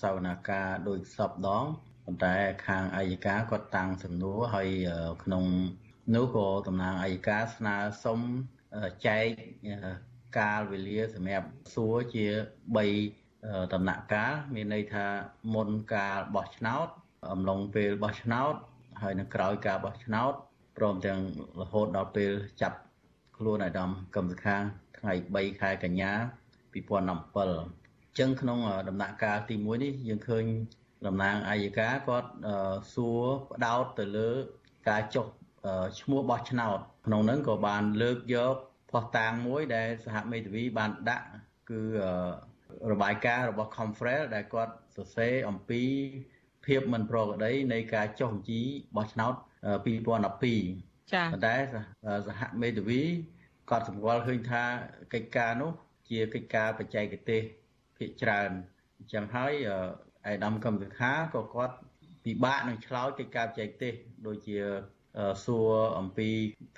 សវនាការដោយសពដងប៉ុន្តែខាងអัยការគាត់តាំងសំណួរហើយក្នុងនោះក៏តំណាងអัยការស្នើសុំចែកកាលវេលាសម្រាប់សួរជា3ដំណាក់កាលមានន័យថាមុនការបោះឆ្នោតអំឡុងពេលបោះឆ្នោត ហើយនៅក្រោយការបោះឆ្នោតព្រមទាំងរហូតដល់ពេលចាប់ខ្លួនអាដាមកំសខា ថ្ងៃ3ខែកញ្ញា2017អញ្ចឹងក្នុងដំណាក់កាលទី1នេះយើងឃើញតំណាងអាយកាគាត់សួរផ្ដោតទៅលើការចុះឈ្មោះបោះឆ្នោតក្នុងនោះក៏បានលើកយកផុសតាងមួយដែលសហមេធាវីបានដាក់គឺរបាយការណ៍របស់ Confrel ដែលគាត់សរសេរអំពីភាពមិនប្រក្រតីនៃការចុះបញ្ជីបោះឆ្នោត2012ចា៎ប៉ុន្តែសហមេធាវី គាត់សម្គាល់ឃើញថាកិច្ចការនោះ ជាកិច្ចការបច្ចេកទេសភាគច្រើនអញ្ចឹងហើយអៃដាមកម្មវិខាក៏គាត់ពិបាកនឹងឆ្លើយកិច្ចការបច្ចេកទេសដូចជាសួរអំពី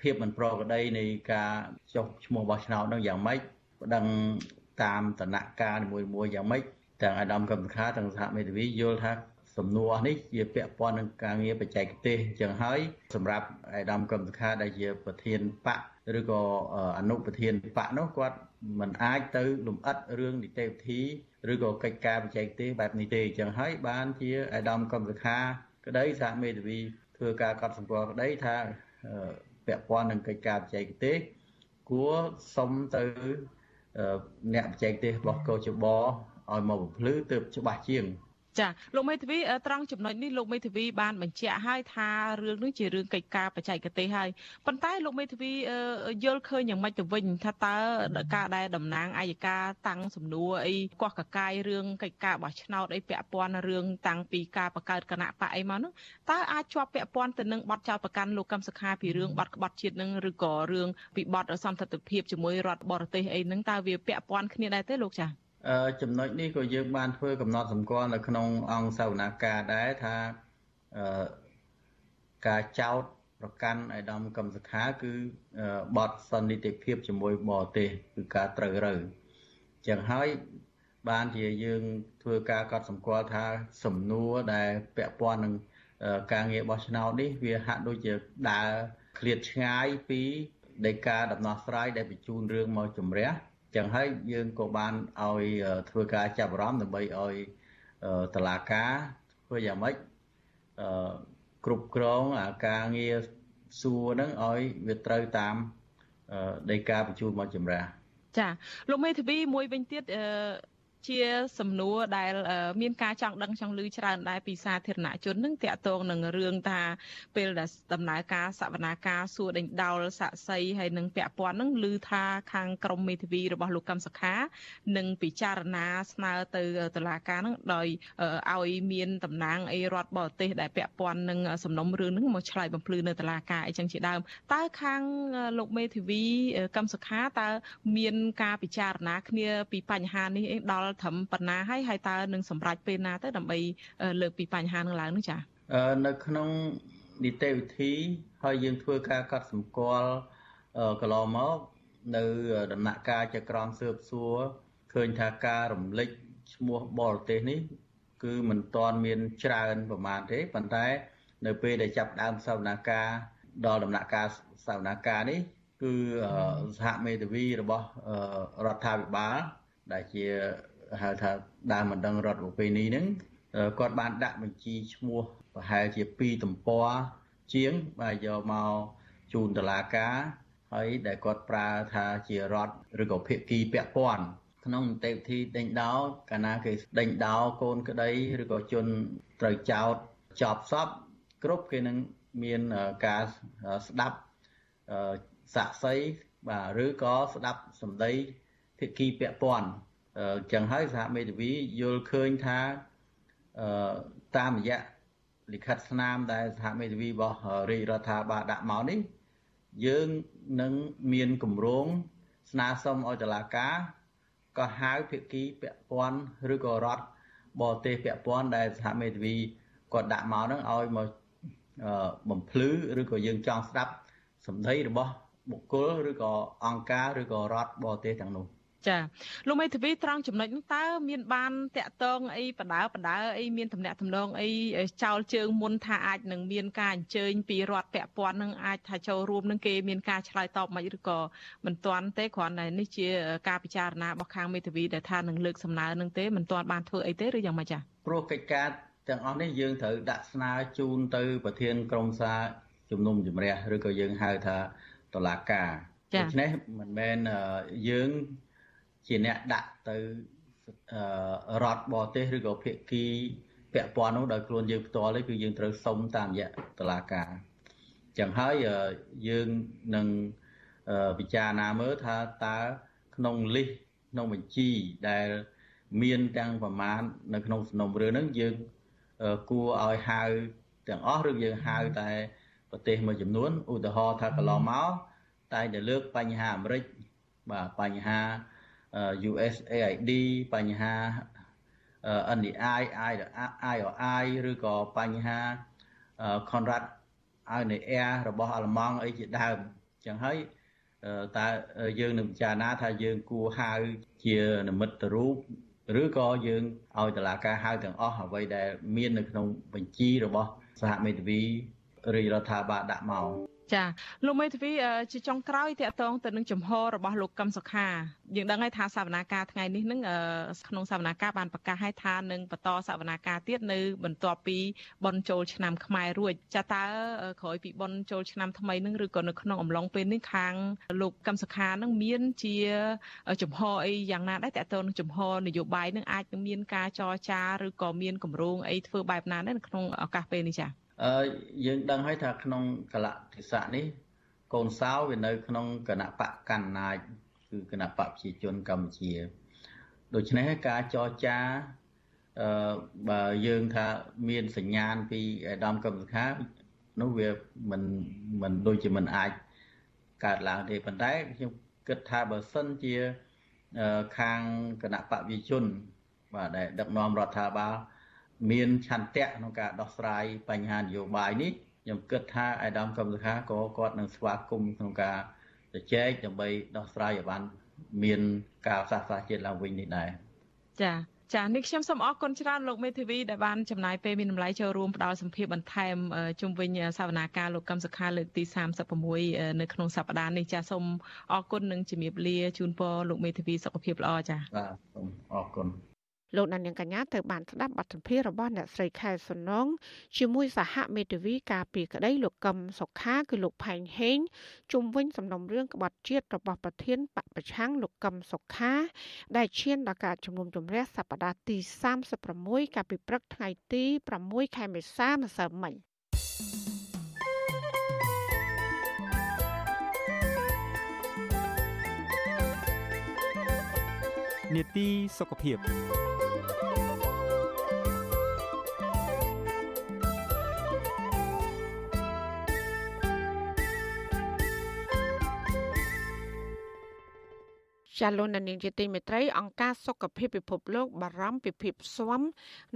ភាពមិនប្រក្រតីនៃការចុះឈ្មោះបោះឆ្នោតនោះយ៉ាងម៉េចប្តឹងតាមតនការនីមួយៗយ៉ាងម៉េចទាំងអាដាមកម្មវិខាទាំងសហមេធាវីយល់ថាសំណួរនេះជាពាក់ព័ន្ធនឹងការងារបច្ចេកទេសអញ្ចឹងហើយសម្រាប់អាដាមកម្មវិខាដែលជាប្រធានបក ឬក៏អនុប្រធានបកនោះគាត់មិនអាចទៅលំអិតរឿងនីតិវិធីឬក៏កិច្ចការបច្ចេកទេសបែបនេះទេអញ្ចឹងហើយបានជាអាដាមកម្មសខាក្តីសហមេធាវីធ្វើការកត់សម្គាល់ក្តីថាពាក់ព័ន្ធនឹងកិច្ចការបច្ចេកទេសគួរសុំទៅអ្នកបច្ចេកទេសរបស់កោជបឲ្យមកបំភ្លឺទើបច្បាស់ជាង ចាលោកមេធាវីត្រង់ចំណុចនេះលោកមេធាវីបានបញ្ជាក់ឲ្យថារឿងនេះជារឿងកិច្ចការបច្ចេកទេសហើយប៉ុន្តែលោកមេធាវីយល់ឃើញយ៉ាងម៉េចទៅវិញថាតើការដែលតំណាងអัยការតាំងសំណួរអីកោះកកាយរឿងកិច្ចការបោះឆ្នោតអីពាក់ព័ន្ធរឿងតាំងពីការបង្កើតគណៈបកអីមកនោះតើអាចជាប់ពាក់ព័ន្ធទៅនឹងបទចោទប្រកាន់លោកកឹមសុខាពីរឿងបទក្បត់ជាតិនឹងឬក៏រឿងពីបទសន្តិភាពជាមួយរដ្ឋបរទេសអីហ្នឹងតើវាពាក់ព័ន្ធគ្នាដែរទេលោកចា៎ ចំណុចនេះក៏យើងបានធ្វើកំណត់សម្គាល់នៅក្នុងអង្គសាវនាការដែរថាការចោតប្រកាន់អៃដាមកំសខាគឺបទសន្និតិភាពជាមួយបរទេសគឺការត្រូវរើចឹងហើយបានជាយើងធ្វើការកត់សម្គាល់ថាសំណួរដែលពាក់ព័ន្ធនឹងការងារបោះឆ្នោតនេះវាហាក់ដូចជាដើរឃ្លាតឆ្ងាយពីដីកាដំណោះស្រាយដែលបញ្ជូនរឿងមកជំរះ ចឹងហើយយើងក៏បានឲ្យធ្វើការចាប់អារម្មណ៍ដើម្បីឲ្យតឡាការធ្វើយ៉ាងម៉េចអឺគ្រប់គ្រងអាការងារសួរហ្នឹងឲ្យវាត្រូវតាមដីកាបញ្ជូនមកចម្រាស់ចាលោកមេធាវីមួយវិញទៀតអឺ ជាសំណួរដែលមានការចង់ដឹងចង់ឮច្រើនដែរពីសាធារណជននឹងតាក់ទងនឹងរឿងថាពេលដែលដំណើរការសវនាការសួរដេញដោលសាក់សីហើយនឹងពាក់ព័ន្ធនឹងឮថាខាងក្រមមេធាវីរបស់លោកកឹមសុខានឹងពិចារណាស្នើទៅតុលាការនឹងដោយឲ្យមានតំណាងអីរដ្ឋបរទេសដែលពាក់ព័ន្ធនឹងសំណុំរឿងនឹងមកឆ្លើយបំភ្លឺនៅតុលាការអីចឹងជាដើមតើខាងលោកមេធាវីកឹមសុខាតើមានការពិចារណាគ្នាពីបញ្ហានេះដល់ល់ត្រឹមប៉ុណ្ណាហើយហើយតើនឹងសម្រេចពេលណាទៅដើម្បីលើកពីបញ្ហានឹងឡើងនោះចា៎នៅក្នុងនីតិវិធីហើយយើងធ្វើការកត់សម្គាល់កន្លងមកនៅដំណាក់កាលចក្រមស៊ើបសួរឃើញថាការរំលឹកឈ្មោះបរទេសនេះ គឺមិនទាន់មានច្រើនប្រមាណទេប៉ុន្តែ នៅពេលដែលចាប់ដើមសវនាការដល់ដំណាក់កាលសវនាការនេះ គឺសហមេធាវីរបស់រដ្ឋាភិបាលដែលជា ហៅថាដើមមិនដឹងរដ្ឋប្រពៃណីហ្នឹងគាត់បានដាក់បញ្ជីឈ្មោះប្រហែលជា2ទំព័រជាងបាទយកមកជូនតុលាការហើយដែលគាត់ប្រើថាជារដ្ឋឬក៏ភាគីពាក់ព័ន្ធក្នុងនីតិវិធីដេញដោលកាលណាគេដេញដោលកូនក្តីឬក៏ជនត្រូវចោតចប់សពគ្រប់គេនឹងមានការស្ដាប់សាក់សីបាទឬក៏ស្ដាប់សម្ដីភាគីពាក់ព័ន្ធអញ្ចឹងហើយសហមេធាវីយល់ឃើញថាតាមរយៈលិខិតស្នាមដែលសហមេធាវីរបស់រាជរដ្ឋាភិបាលដាក់មកនេះយើងនឹងមានគម្រោងស្នើសុំឲ្យតុលាការក៏ហៅភាគីពាក់ព័ន្ធឬក៏រដ្ឋបរទេសពាក់ព័ន្ធដែលសហមេធាវីគាត់ដាក់មកហ្នឹងឲ្យមកបំភ្លឺឬក៏យើងចង់ស្ដាប់សម្ដីរបស់បុគ្គលឬក៏អង្គការឬក៏រដ្ឋបរទេសទាំងនោះ ចាលោកមេធាវីត្រង់ចំណុចនោះតើមានបានតាក់ទងអីបដើបដើអីមានតំណាក់តំណងអីចោលជើងមុនថាអាចនឹងមានការអញ្ជើញពីរដ្ឋពាក់ព័ន្ធនឹងអាចថាចូលរួមនឹងគេមានការឆ្លើយតបមិនឬក៏មិនទាន់ទេគ្រាន់តែនេះជាការពិចារណារបស់ខាងមេធាវីដែលថានឹងលើកសំណើនឹងទេមិនទាន់បានធ្វើអីទេឬយ៉ាងម៉េចចាព្រោះកិច្ចការទាំងអស់នេះយើងត្រូវដាក់ស្នើជូនទៅ ប្រធានក្រុមសារជំនុំជម្រះឬក៏យើងហៅថាតឡាការដូច្នេះមិនមែនយើង ជាអ្នកដាក់ទៅរដ្ឋបរទេសឬក៏ភាគីពាក់ព័ន្ធនោះដោយខ្លួនយើងផ្ទាល់ទេគឺយើងត្រូវសុំតាមរយៈតុលាការចឹងហើយយើងនឹងពិចារណាមើលថាតើក្នុងលិសក្នុងបញ្ជីដែលមានទាំងប្រមាណនៅក្នុងសំណុំរឿងហ្នឹងយើងគួរឲ្យហៅទាំងអស់ឬយើងហៅតែប្រទេសមួយចំនួនឧទាហរណ៍ថាកន្លងមកតែតែលើកបញ្ហាអាមេរិកបាទបញ្ហា USAID បញ្ហា NDI IRI ឬក៏បញ្ហា Conrad Adenauer របស់អាល្លឺម៉ង់អីជាដើមអញ្ចឹងហើយតើយើងនឹងពិចារណាថាយើងគួរហៅជានិមិត្តរូបឬក៏យើងឲ្យតឡាការហៅទាំងអស់អ្វីដែលមាននៅក្នុងបញ្ជីរបស់សហមេធាវីរាជរដ្ឋាភិបាលដាក់មក ចាលោកមេធាវីជាចុងក្រោយតកតងទៅនឹងចំហរបស់លោកកឹមសុខាយើងដឹងហើយថាសវនាការថ្ងៃនេះនឹងក្នុងសវនាការបានប្រកាសឲ្យថានឹងបន្តសវនាការទៀតនៅ បន្ទាប់ពីបនចូលឆ្នាំខ្មែររួចចាតើក្រោយពីបនចូលឆ្នាំថ្មីនឹងឬក៏នៅក្នុងអំឡុងពេលនេះខាងលោកកឹមសុខានឹងមានជាចំហអីយ៉ាងណាដែរតកតងនឹងចំហនយោបាយនឹងអាចនឹងមានការចរចាឬក៏មានគម្រោងអីធ្វើបែបណាដែរនៅក្នុងឱកាសពេលនេះចា៎ អឺយើងដឹងហើយថាក្នុងកលៈទេសៈនេះ កូនសោវានៅ ក្នុងគណៈបកកណ្ណាចគឺគណៈបកប្រជាជនកម្ពុជាដូច្នេះការចរចាអឺបើយើងថាមានសញ្ញាណពីអាដាមកម្មសខានោះវាមិនមិនដូចជាមិនអាចកើតឡើងទេប៉ុន្តែខ្ញុំគិតថាបើសិនជាខាងគណៈបកវិជនបាទដែលដឹកនាំរដ្ឋាភិបាល មានឆន្ទៈក្នុងការដោះស្រាយបញ្ហានយោបាយនេះខ្ញុំគិតថាអាដាមកំសខាក៏គាត់នឹងស្វាគមន៍ក្នុងការជជែកដើម្បីដោះស្រាយឲ្យបាន មានការសាស្ត្រាជាតិឡើងវិញនេះដែរចា៎ចានេះខ្ញុំសូមអរគុណច្រើនលោកមេធាវីដែលបានចំណាយពេលមានតម្លៃចូលរួមផ្ដល់សម្ភារបន្ថែមជុំវិញសវនាការលោកកឹមសុខាលើកទី36នៅក្នុងសប្តាហ៍នេះចាសូមអរគុណនិងជំរាបលាជូនពរលោកមេធាវីសុខភាពល្អចាបាទសូមអរគុណ លោកនាងកញ្ញាទៅបានស្ដាប់បទសម្ភាសន៍របស់អ្នកស្រីខែសុនងជាមួយសហមេធាវីការពីក្តីលោកកឹមសុខាគឺលោកផែងហេងជុំវិញសំណុំរឿងក្បត់ជាតិរបស់ប្រធានបពប្រឆាំងលោកកឹមសុខា ដែលឈានដល់ការជំនុំជម្រះសប្តាហ៍ទី36កាលពីព្រឹកថ្ងៃទី6ខែមេសាម្សិលមិញ នេតិសុខភាពចាលោកនាងជាទីមេត្រីអង្គការសុខភាពពិភពលោកបារម្ភពីភាពស៊ាំ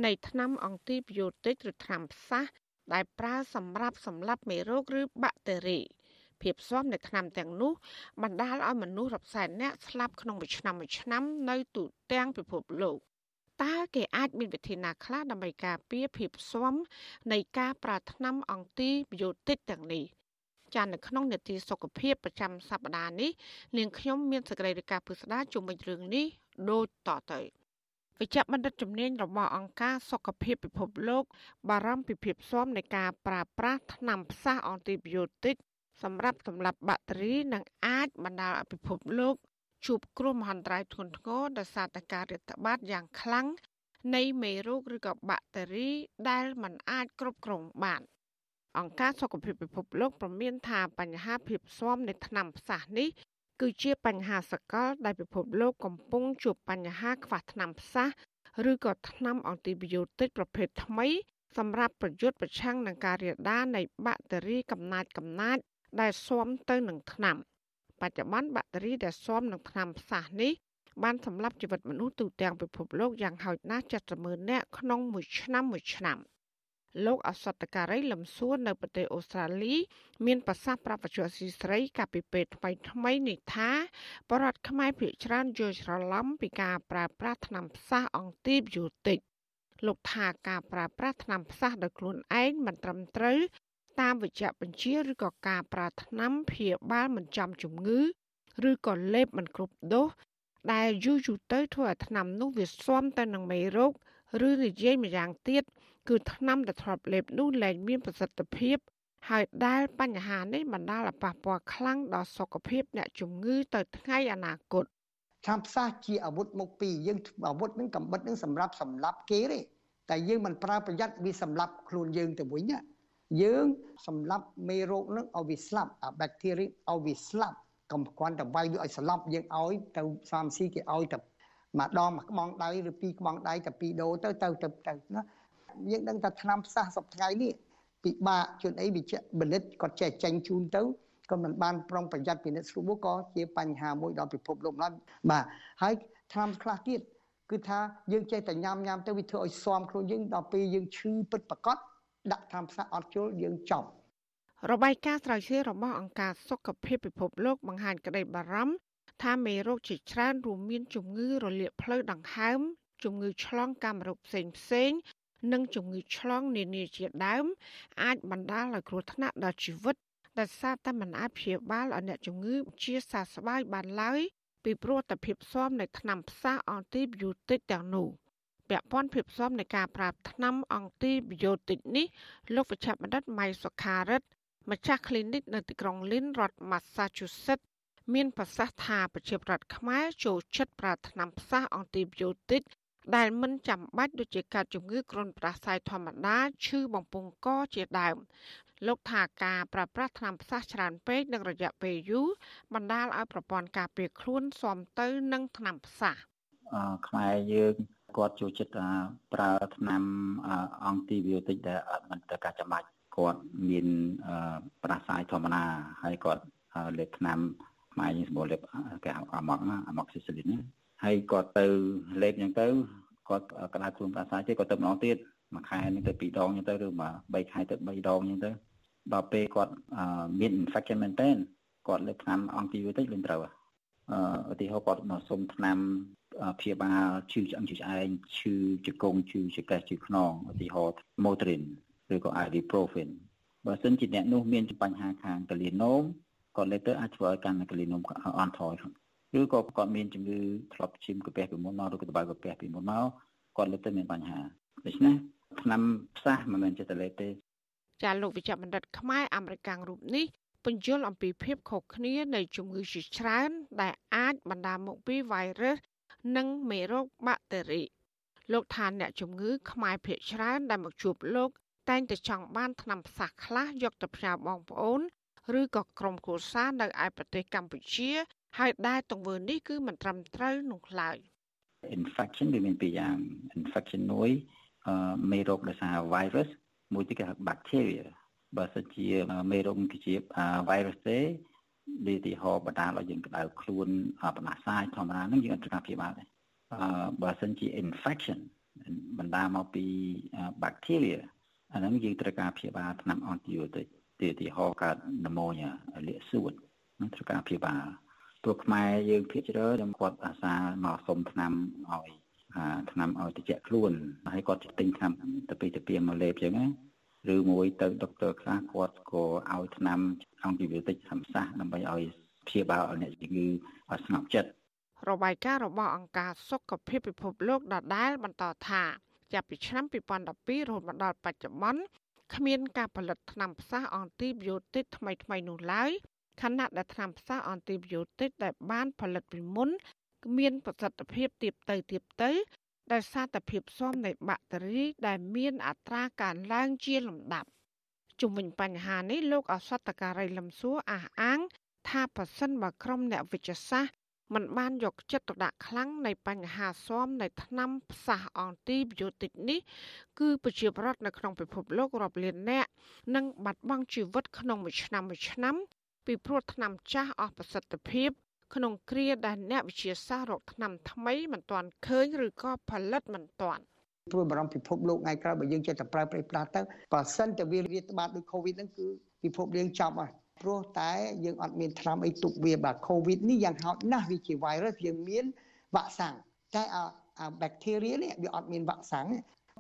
នៃថ្នាំអង់ទីប៊ីយោទិកឬថ្នាំផ្សះដែលប្រើសម្រាប់សម្លាប់មេរោគឬបាក់តេរី ភាពស៊ាំនៃថ្នាំទាំងនោះបណ្ដាលឲ្យមនុស្សរាប់សែននាក់ស្លាប់ក្នុងមួយឆ្នាំមួយឆ្នាំនៅទូទាំងពិភពលោកតើគេអាចមានវិធីណាខ្លះដើម្បីការពារភាពស៊ាំនៃការប្រើថ្នាំអង់ទីប៊ីយោទិកទាំងនេះចាននៅក្នុងនេតិសុខភាពប្រចាំសប្តាហ៍នេះនាងខ្ញុំមានសេចក្តីរាយការណ៍ពិស្ដារជុំវិញរឿងនេះដូចតទៅវិជ្ជបណ្ឌិតជំនាញរបស់អង្គការសុខភាពពិភពលោក បារម្ភពីភាពស៊ាំនៃការប្រើប្រាស់ថ្នាំផ្សះអង់ទីប៊ីយោទិក សម្រាប់សម្លាប់បាក់តេរីនិងអាចបណ្ដាលឲ្យពិភពលោកជួបគ្រោះមហន្តរាយធ្ងន់ធ្ងរដោយសារតែការរាតត្បាតយ៉ាងខ្លាំងនៃមេរោគឬក៏បាក់តេរីដែលมันអាចគ្រប់គ្រងបានអង្គការសុខភាពពិភពលោកប្រមានថាបញ្ហាភាពស៊ាំនៃថ្នាំផ្សះនេះគឺជាបញ្ហាសកលដែលពិភពលោកកំពុងជួបបញ្ហាខ្វះថ្នាំផ្សះឬក៏ថ្នាំអង់ទីប៊ីយោទិកប្រភេទថ្មីសម្រាប់ប្រយុទ្ធប្រឆាំងនឹងការរាលដាលនៃបាក់តេរីកំណាចកំណាច ដែលស៊ាំទៅនឹងថ្នាំបច្ចុប្បន្នបាក់តេរីដែលស៊ាំនឹងថ្នាំផ្សះនេះបានសម្លាប់ជីវិតមនុស្សទូទាំងពិភពលោកយ៉ាងហោចណាស់70000នាក់ក្នុងមួយឆ្នាំមួយឆ្នាំ។លោកអសតការីលំសួរនៅប្រទេសអូស្ត្រាលី មានប្រសាសន៍ប្រាប់បច្ចុប្បន្នស៊ីស្រីកាលពីពេលថ្មីថ្មីនេះថាបរដ្ឋខ្មែរភាគច្រើនយល់ច្រឡំពីការប្រើប្រាស់ថ្នាំផ្សះអង់ទីបយូទិកលោកថាការប្រើប្រាស់ថ្នាំផ្សះដោយខ្លួនឯងមិនត្រឹមត្រូវ តាមវិជ្ជបញ្ជាឬក៏ការប្រើថ្នាំព្យាបាលមិនចំជំងឺ ឬក៏លេបមិនគ្រប់ដូសដែលយូរយូរទៅធ្វើឲ្យថ្នាំនោះវាស៊ាំទៅនឹងមេរោគឬនិយាយម្យ៉ាងទៀតគឺថ្នាំដែលធ្លាប់លេបនោះលែងមានប្រសិទ្ធភាពហើយដែលបញ្ហានេះបណ្ដាលឲ្យប៉ះពាល់ខ្លាំងដល់សុខភាពអ្នកជំងឺទៅថ្ងៃអនាគតឆ្នាំផ្សះជាអាវុធមុខពីរយើងអាវុធនឹងកំបិតនឹងសម្រាប់សម្លាប់គេទេតែយើងមិនប្រើប្រយ័ត្នវាសម្លាប់ខ្លួនយើងទៅវិញ យើងសម្លាប់មេរោគនឹងឲ្យវាស្លាប់អាបាក់តេរីឲ្យវាស្លាប់កុំគ្រាន់តែវាយវាឲ្យស្លាប់យើងឲ្យទៅសាមស៊ីគេឲ្យតែម្ដងមួយក្បងដៃឬពីរក្បងដៃតែពីរដូរទៅទៅទៅទៅណាយើងដឹងថាឆ្នាំផ្សះសប្ថ្ងៃនេះពិបាកជួនអីវិជ្ជបណ្ឌិតគាត់ចេះចេញជូនទៅក៏មិនបានប្រុងប្រយ័ត្នពិនិត្យស្រួលក៏ជាបញ្ហាមួយដល់ពិភពលោកឡើយបាទហើយឆ្នាំខ្លះទៀតគឺថាយើងចេះតែញ៉ាំញ៉ាំទៅវាធ្វើឲ្យស៊ាំខ្លួនយើងដល់ពេលយើងឈឺពិតប្រកប ដាក់ឆ្នាំផ្សះអត់ជុលយើងចប់របាយការណ៍ស្រាវជ្រាវរបស់អង្គការសុខភាពពិភពលោកបង្ហាញក្តីបារម្ភថាមេរោគជាច្រើនរួមមានជំងឺរលាកភ្លើដង្ហើម ជំងឺឆ្លងកាមរោគផ្សេងផ្សេងនិងជំងឺឆ្លងនានាជាដើម អាចបណ្ដាលឲ្យគ្រោះថ្នាក់ដល់ជីវិតដែលសារតែមិនអាចព្យាបាលឲ្យអ្នកជំងឺជាសះស្បើយបានឡើយពីព្រោះតែភាពស៊ាំនៃថ្នាំផ្សះអង់ទីប៊ីយោទិកទាំងនោះ ពាក់ព័ន្ធភាពស៊ាំនៃការប្រើថ្នាំអង់ទីប៊ីយោទិកនេះលោកវិជ្ជបណ្ឌិតម៉ៃសុខារិទ្ធម្ចាស់ clinic នៅទីក្រុង Lynn រដ្ឋ Massachusetts មានប្រសាសន៍ថាប្រជាប្រដ្ឋខ្មែរចូលចិត្តប្រើថ្នាំផ្សះអង់ទីប៊ីយោទិកដែលមិនចាំបាច់ដូចជាការជំងឺគ្រុនផ្ដាសាយធម្មតាឈឺបំពង់កជាដើមលោកថាការប្រើប្រាស់ថ្នាំផ្សះច្រើនពេកនឹងរយៈពេលយូរបណ្ដាលឲ្យប្រព័ន្ធការពារខ្លួនស៊ាំទៅនឹងថ្នាំផ្សះអឺខ្មែរយើង គាត់ចូលចិត្តប្រើថ្នាំអង់ទីប៊ីយោទិកដែលអត់មិនទៅការចាំបាច់គាត់មានផ្ដាសាយធម្មតាហើយគាត់លេបថ្នាំខ្មែរយើងសម្បូរលេបគេអាម៉ុកអាម៉ុកស៊ីស៊ីលីនហើយគាត់ទៅលេបអញ្ចឹងទៅគាត់កដៅខ្លួនប្រាសាទេគាត់ទៅម្ដងទៀតមួយខែនេះទៅពីរដងអញ្ចឹងទៅឬមួយ3ខែទៅ3ដងអញ្ចឹងទៅដល់ពេលគាត់មាន infection មែនតើគាត់លើកថ្នាំអង់ទីប៊ីយោទិកលេងត្រូវអឺឧទាហរណ៍គាត់មកសុំថ្នាំ ព្យាបាលឈឺឆ្អឹងឈឺឆ្អែងឈឺជង្គង់ឈឺចង្កេះឈឺខ្នងឧទាហរណ៍ Motrin ឬក៏ Ibuprofen បើសិនជាអ្នកនោះមានបញ្ហាខាងកលីណូមគាត់លេទៅអាចធ្វើឲ្យកាន់កលីណូមអន់ថយឬក៏គាត់មានជំងឺធ្លាប់ឈាមកាពះពីមុនមកឬក៏តបៅកាពះពីមុនមកគាត់លើកទៅមានបញ្ហាដូច្នេះឆ្នាំផ្សះមិនមែនចិត្តតែលេទេចាលោកវិជ្ជបណ្ឌិតខ្មែរអមេរិកាំងរូបនេះពន្យល់អំពីភាពខុសគ្នានៃជំងឺជាច្រើនដែលអាចបណ្ដាលមកពីវីរុស និងមេរោគបាក់តេរីលោកថាអ្នកជំងឺខ្មែរភាគច្រើនដែលមកជួបលោក តែងតែចង់បានថ្នាំផ្សះខ្លះយកទៅផ្ញើបងប្អូន ឬក៏ក្រុមគ្រួសារនៅឯប្រទេសកម្ពុជា ហើយដែលទង្វើនេះគឺមិនត្រឹមត្រូវនោះឡើយ infection វាមានពីរយ៉ាង infection មួយអឺមេរោគដោយសារ virus មួយទៀតគេហៅ bacteria បើសិនជាមេរោគគឺជា virus ទេ វាទីហោបដាលឲ្យយើងក្តៅខ្លួនបណ្ដាសាយធម្មតាហ្នឹងយើងអត់ត្រូវការព្យាបាលទេអឺបើសិនជា infection បណ្ដាមកពី bacteria អាហ្នឹងយើងត្រូវការព្យាបាលថ្នាំអង់ទីប៊ីយោទិកទីទីហោកើត pneumonia លាកសួតនឹងត្រូវការព្យាបាលព្រោះខ្មែរយើងភាគច្រើនខ្ញុំគាត់អាសាមកសុំឆ្នាំឲ្យឆ្នាំឲ្យតិចខ្លួនហើយគាត់ទិញឆ្នាំទៅពីទៅពីមកលេបចឹងណា ឬមួយទៅដុកទ័រខ្លះគាត់ក៏ឲ្យឆ្នាំអង់ទីប៊ីតិកសម្សាសដើម្បីឲ្យព្យាបាលឲ្យអ្នកជំងឺឲ្យស្ងប់ចិត្តរបាយការណ៍របស់អង្គការសុខភាពពិភពលោកដដែលបន្តថាចាប់ពីឆ្នាំ2012រហូតមកដល់បច្ចុប្បន្នគ្មានការផលិតថ្នាំផ្សះអង់ទីប៊ីយោទិកថ្មីៗនោះឡើយខណៈដែលថ្នាំផ្សាអង់ទីប៊ីយោទិកដែលបានផលិតពីមុន មានប្រសិទ្ធភាពទៀបទៅទៀបទៅ ដោយសារតែភាពស៊ាំនៃបាក់តេរីដែលមានអត្រាកើនឡើងជាលំដាប់ជុំវិញបញ្ហានេះលោកអសតការីលឹមសួរអះអាង ថាប្រសិនបើក្រុមអ្នកវិទ្យាសាស្ត្រมันបានយកចិត្តទុកដាក់ខ្លាំងនៃបញ្ហាស៊ាំនៃថ្នាំផ្សះអង់ទីប៊ីយោទិកនេះ គឺប្រជាពលរដ្ឋនៅក្នុងពិភពលោករាប់លាននាក់នឹងបាត់បង់ជីវិតក្នុងមួយឆ្នាំមួយឆ្នាំ ពីព្រោះថ្នាំចាស់អស់ប្រសិទ្ធភាព ក្នុងគ្រាដែលអ្នកវិទ្យាសាស្ត្ររកថ្នាំថ្មីមិនទាន់ឃើញឬក៏ផលិតមិនទាន់ព្រួយបារម្ភពិភពលោកថ្ងៃក្រោយបើយើងចេះតែប្រើប្រាស់ផ្លាស់ទៅបើសិនតែវារាតត្បាតដូច COVID ហ្នឹងគឺពិភពយើងចប់ហើយព្រោះតែយើងអត់មានថ្នាំអីទប់វាបាទ COVID នេះយ៉ាងហោចណាស់វាជា virus យើងមានវ៉ាក់សាំងតែអាអា bacteria នេះវាអត់មានវ៉ាក់សាំង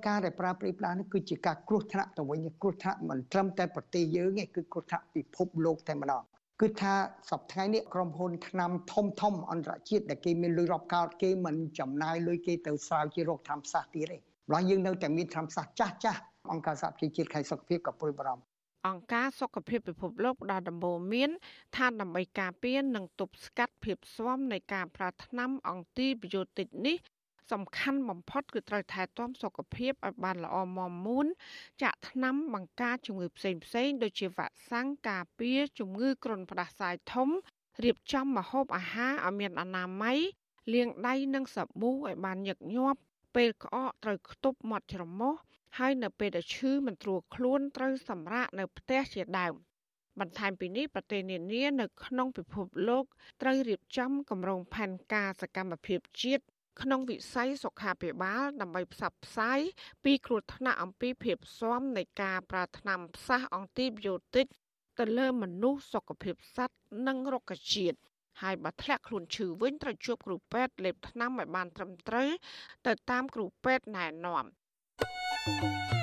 ការដែលប្រើប្រាស់ផ្លាស់នេះគឺជាការគ្រោះថ្នាក់ទៅវិញគ្រោះថ្នាក់មិនត្រឹមតែប្រទេសយើងទេគឺគ្រោះថ្នាក់ពិភពលោកតែម្ដង គឺថាសប្តាហ៍នេះក្រុមហ៊ុនថ្នាំធំធំអន្តរជាតិដែលគេមានលុយរាប់កោតគេមិនចំណាយលុយគេទៅស្រាវជារោគថ្នាំផ្សះទៀតទេម្ល៉េះយើងនៅតែមានថ្នាំផ្សះចាស់ចាស់អង្គការសហប្រជាជាតិខៃសុខភាពក៏ព្រួយបារម្ភអង្គការសុខភាពពិភពលោកផ្ដល់ដំបូន្មានថាដើម្បីការពារនិងទប់ស្កាត់ភាពស្វាំនៃការប្រើថ្នាំអង់ទីប៊ីយោទិកនេះ សំខាន់បំផុតគឺត្រូវថែទាំសុខភាពឲ្យបានល្អមាំមួនចាក់ថ្នាំបង្ការជំងឺផ្សេងផ្សេងដូចជាវ៉ាក់សាំងការពារជំងឺគ្រុនផ្ដាសាយធំរៀបចំម្ហូបអាហារឲ្យមានអនាម័យលាងដៃនិងសាប៊ូឲ្យបានញឹកញាប់ពេលក្អកត្រូវខ្ទប់មាត់ច្រមុះហើយនៅពេលដែលឈឺមិនត្រួតខ្លួនត្រូវសម្រាកនៅផ្ទះជាដើមបន្ថែមពីនេះប្រទេសនានានៅក្នុងពិភពលោកត្រូវរៀបចំគម្រោងផែនការសកម្មភាពជាតិ ក្នុងវិស័យសុខាភិបាល ដើម្បីផ្សព្វផ្សាយពីគ្រោះថ្នាក់អំពីភាពស៊ាំនៃការប្រើថ្នាំផ្សះអង់ទីប៊ីយោទិកទៅលើមនុស្សសុខភាពសត្វនិងរុក្ខជាតិហើយបើធ្លាក់ខ្លួនឈឺវិញត្រូវជួបគ្រូពេទ្យលេបថ្នាំឲ្យបានត្រឹមត្រូវទៅតាមគ្រូពេទ្យណែនាំ thank you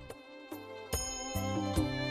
嗯。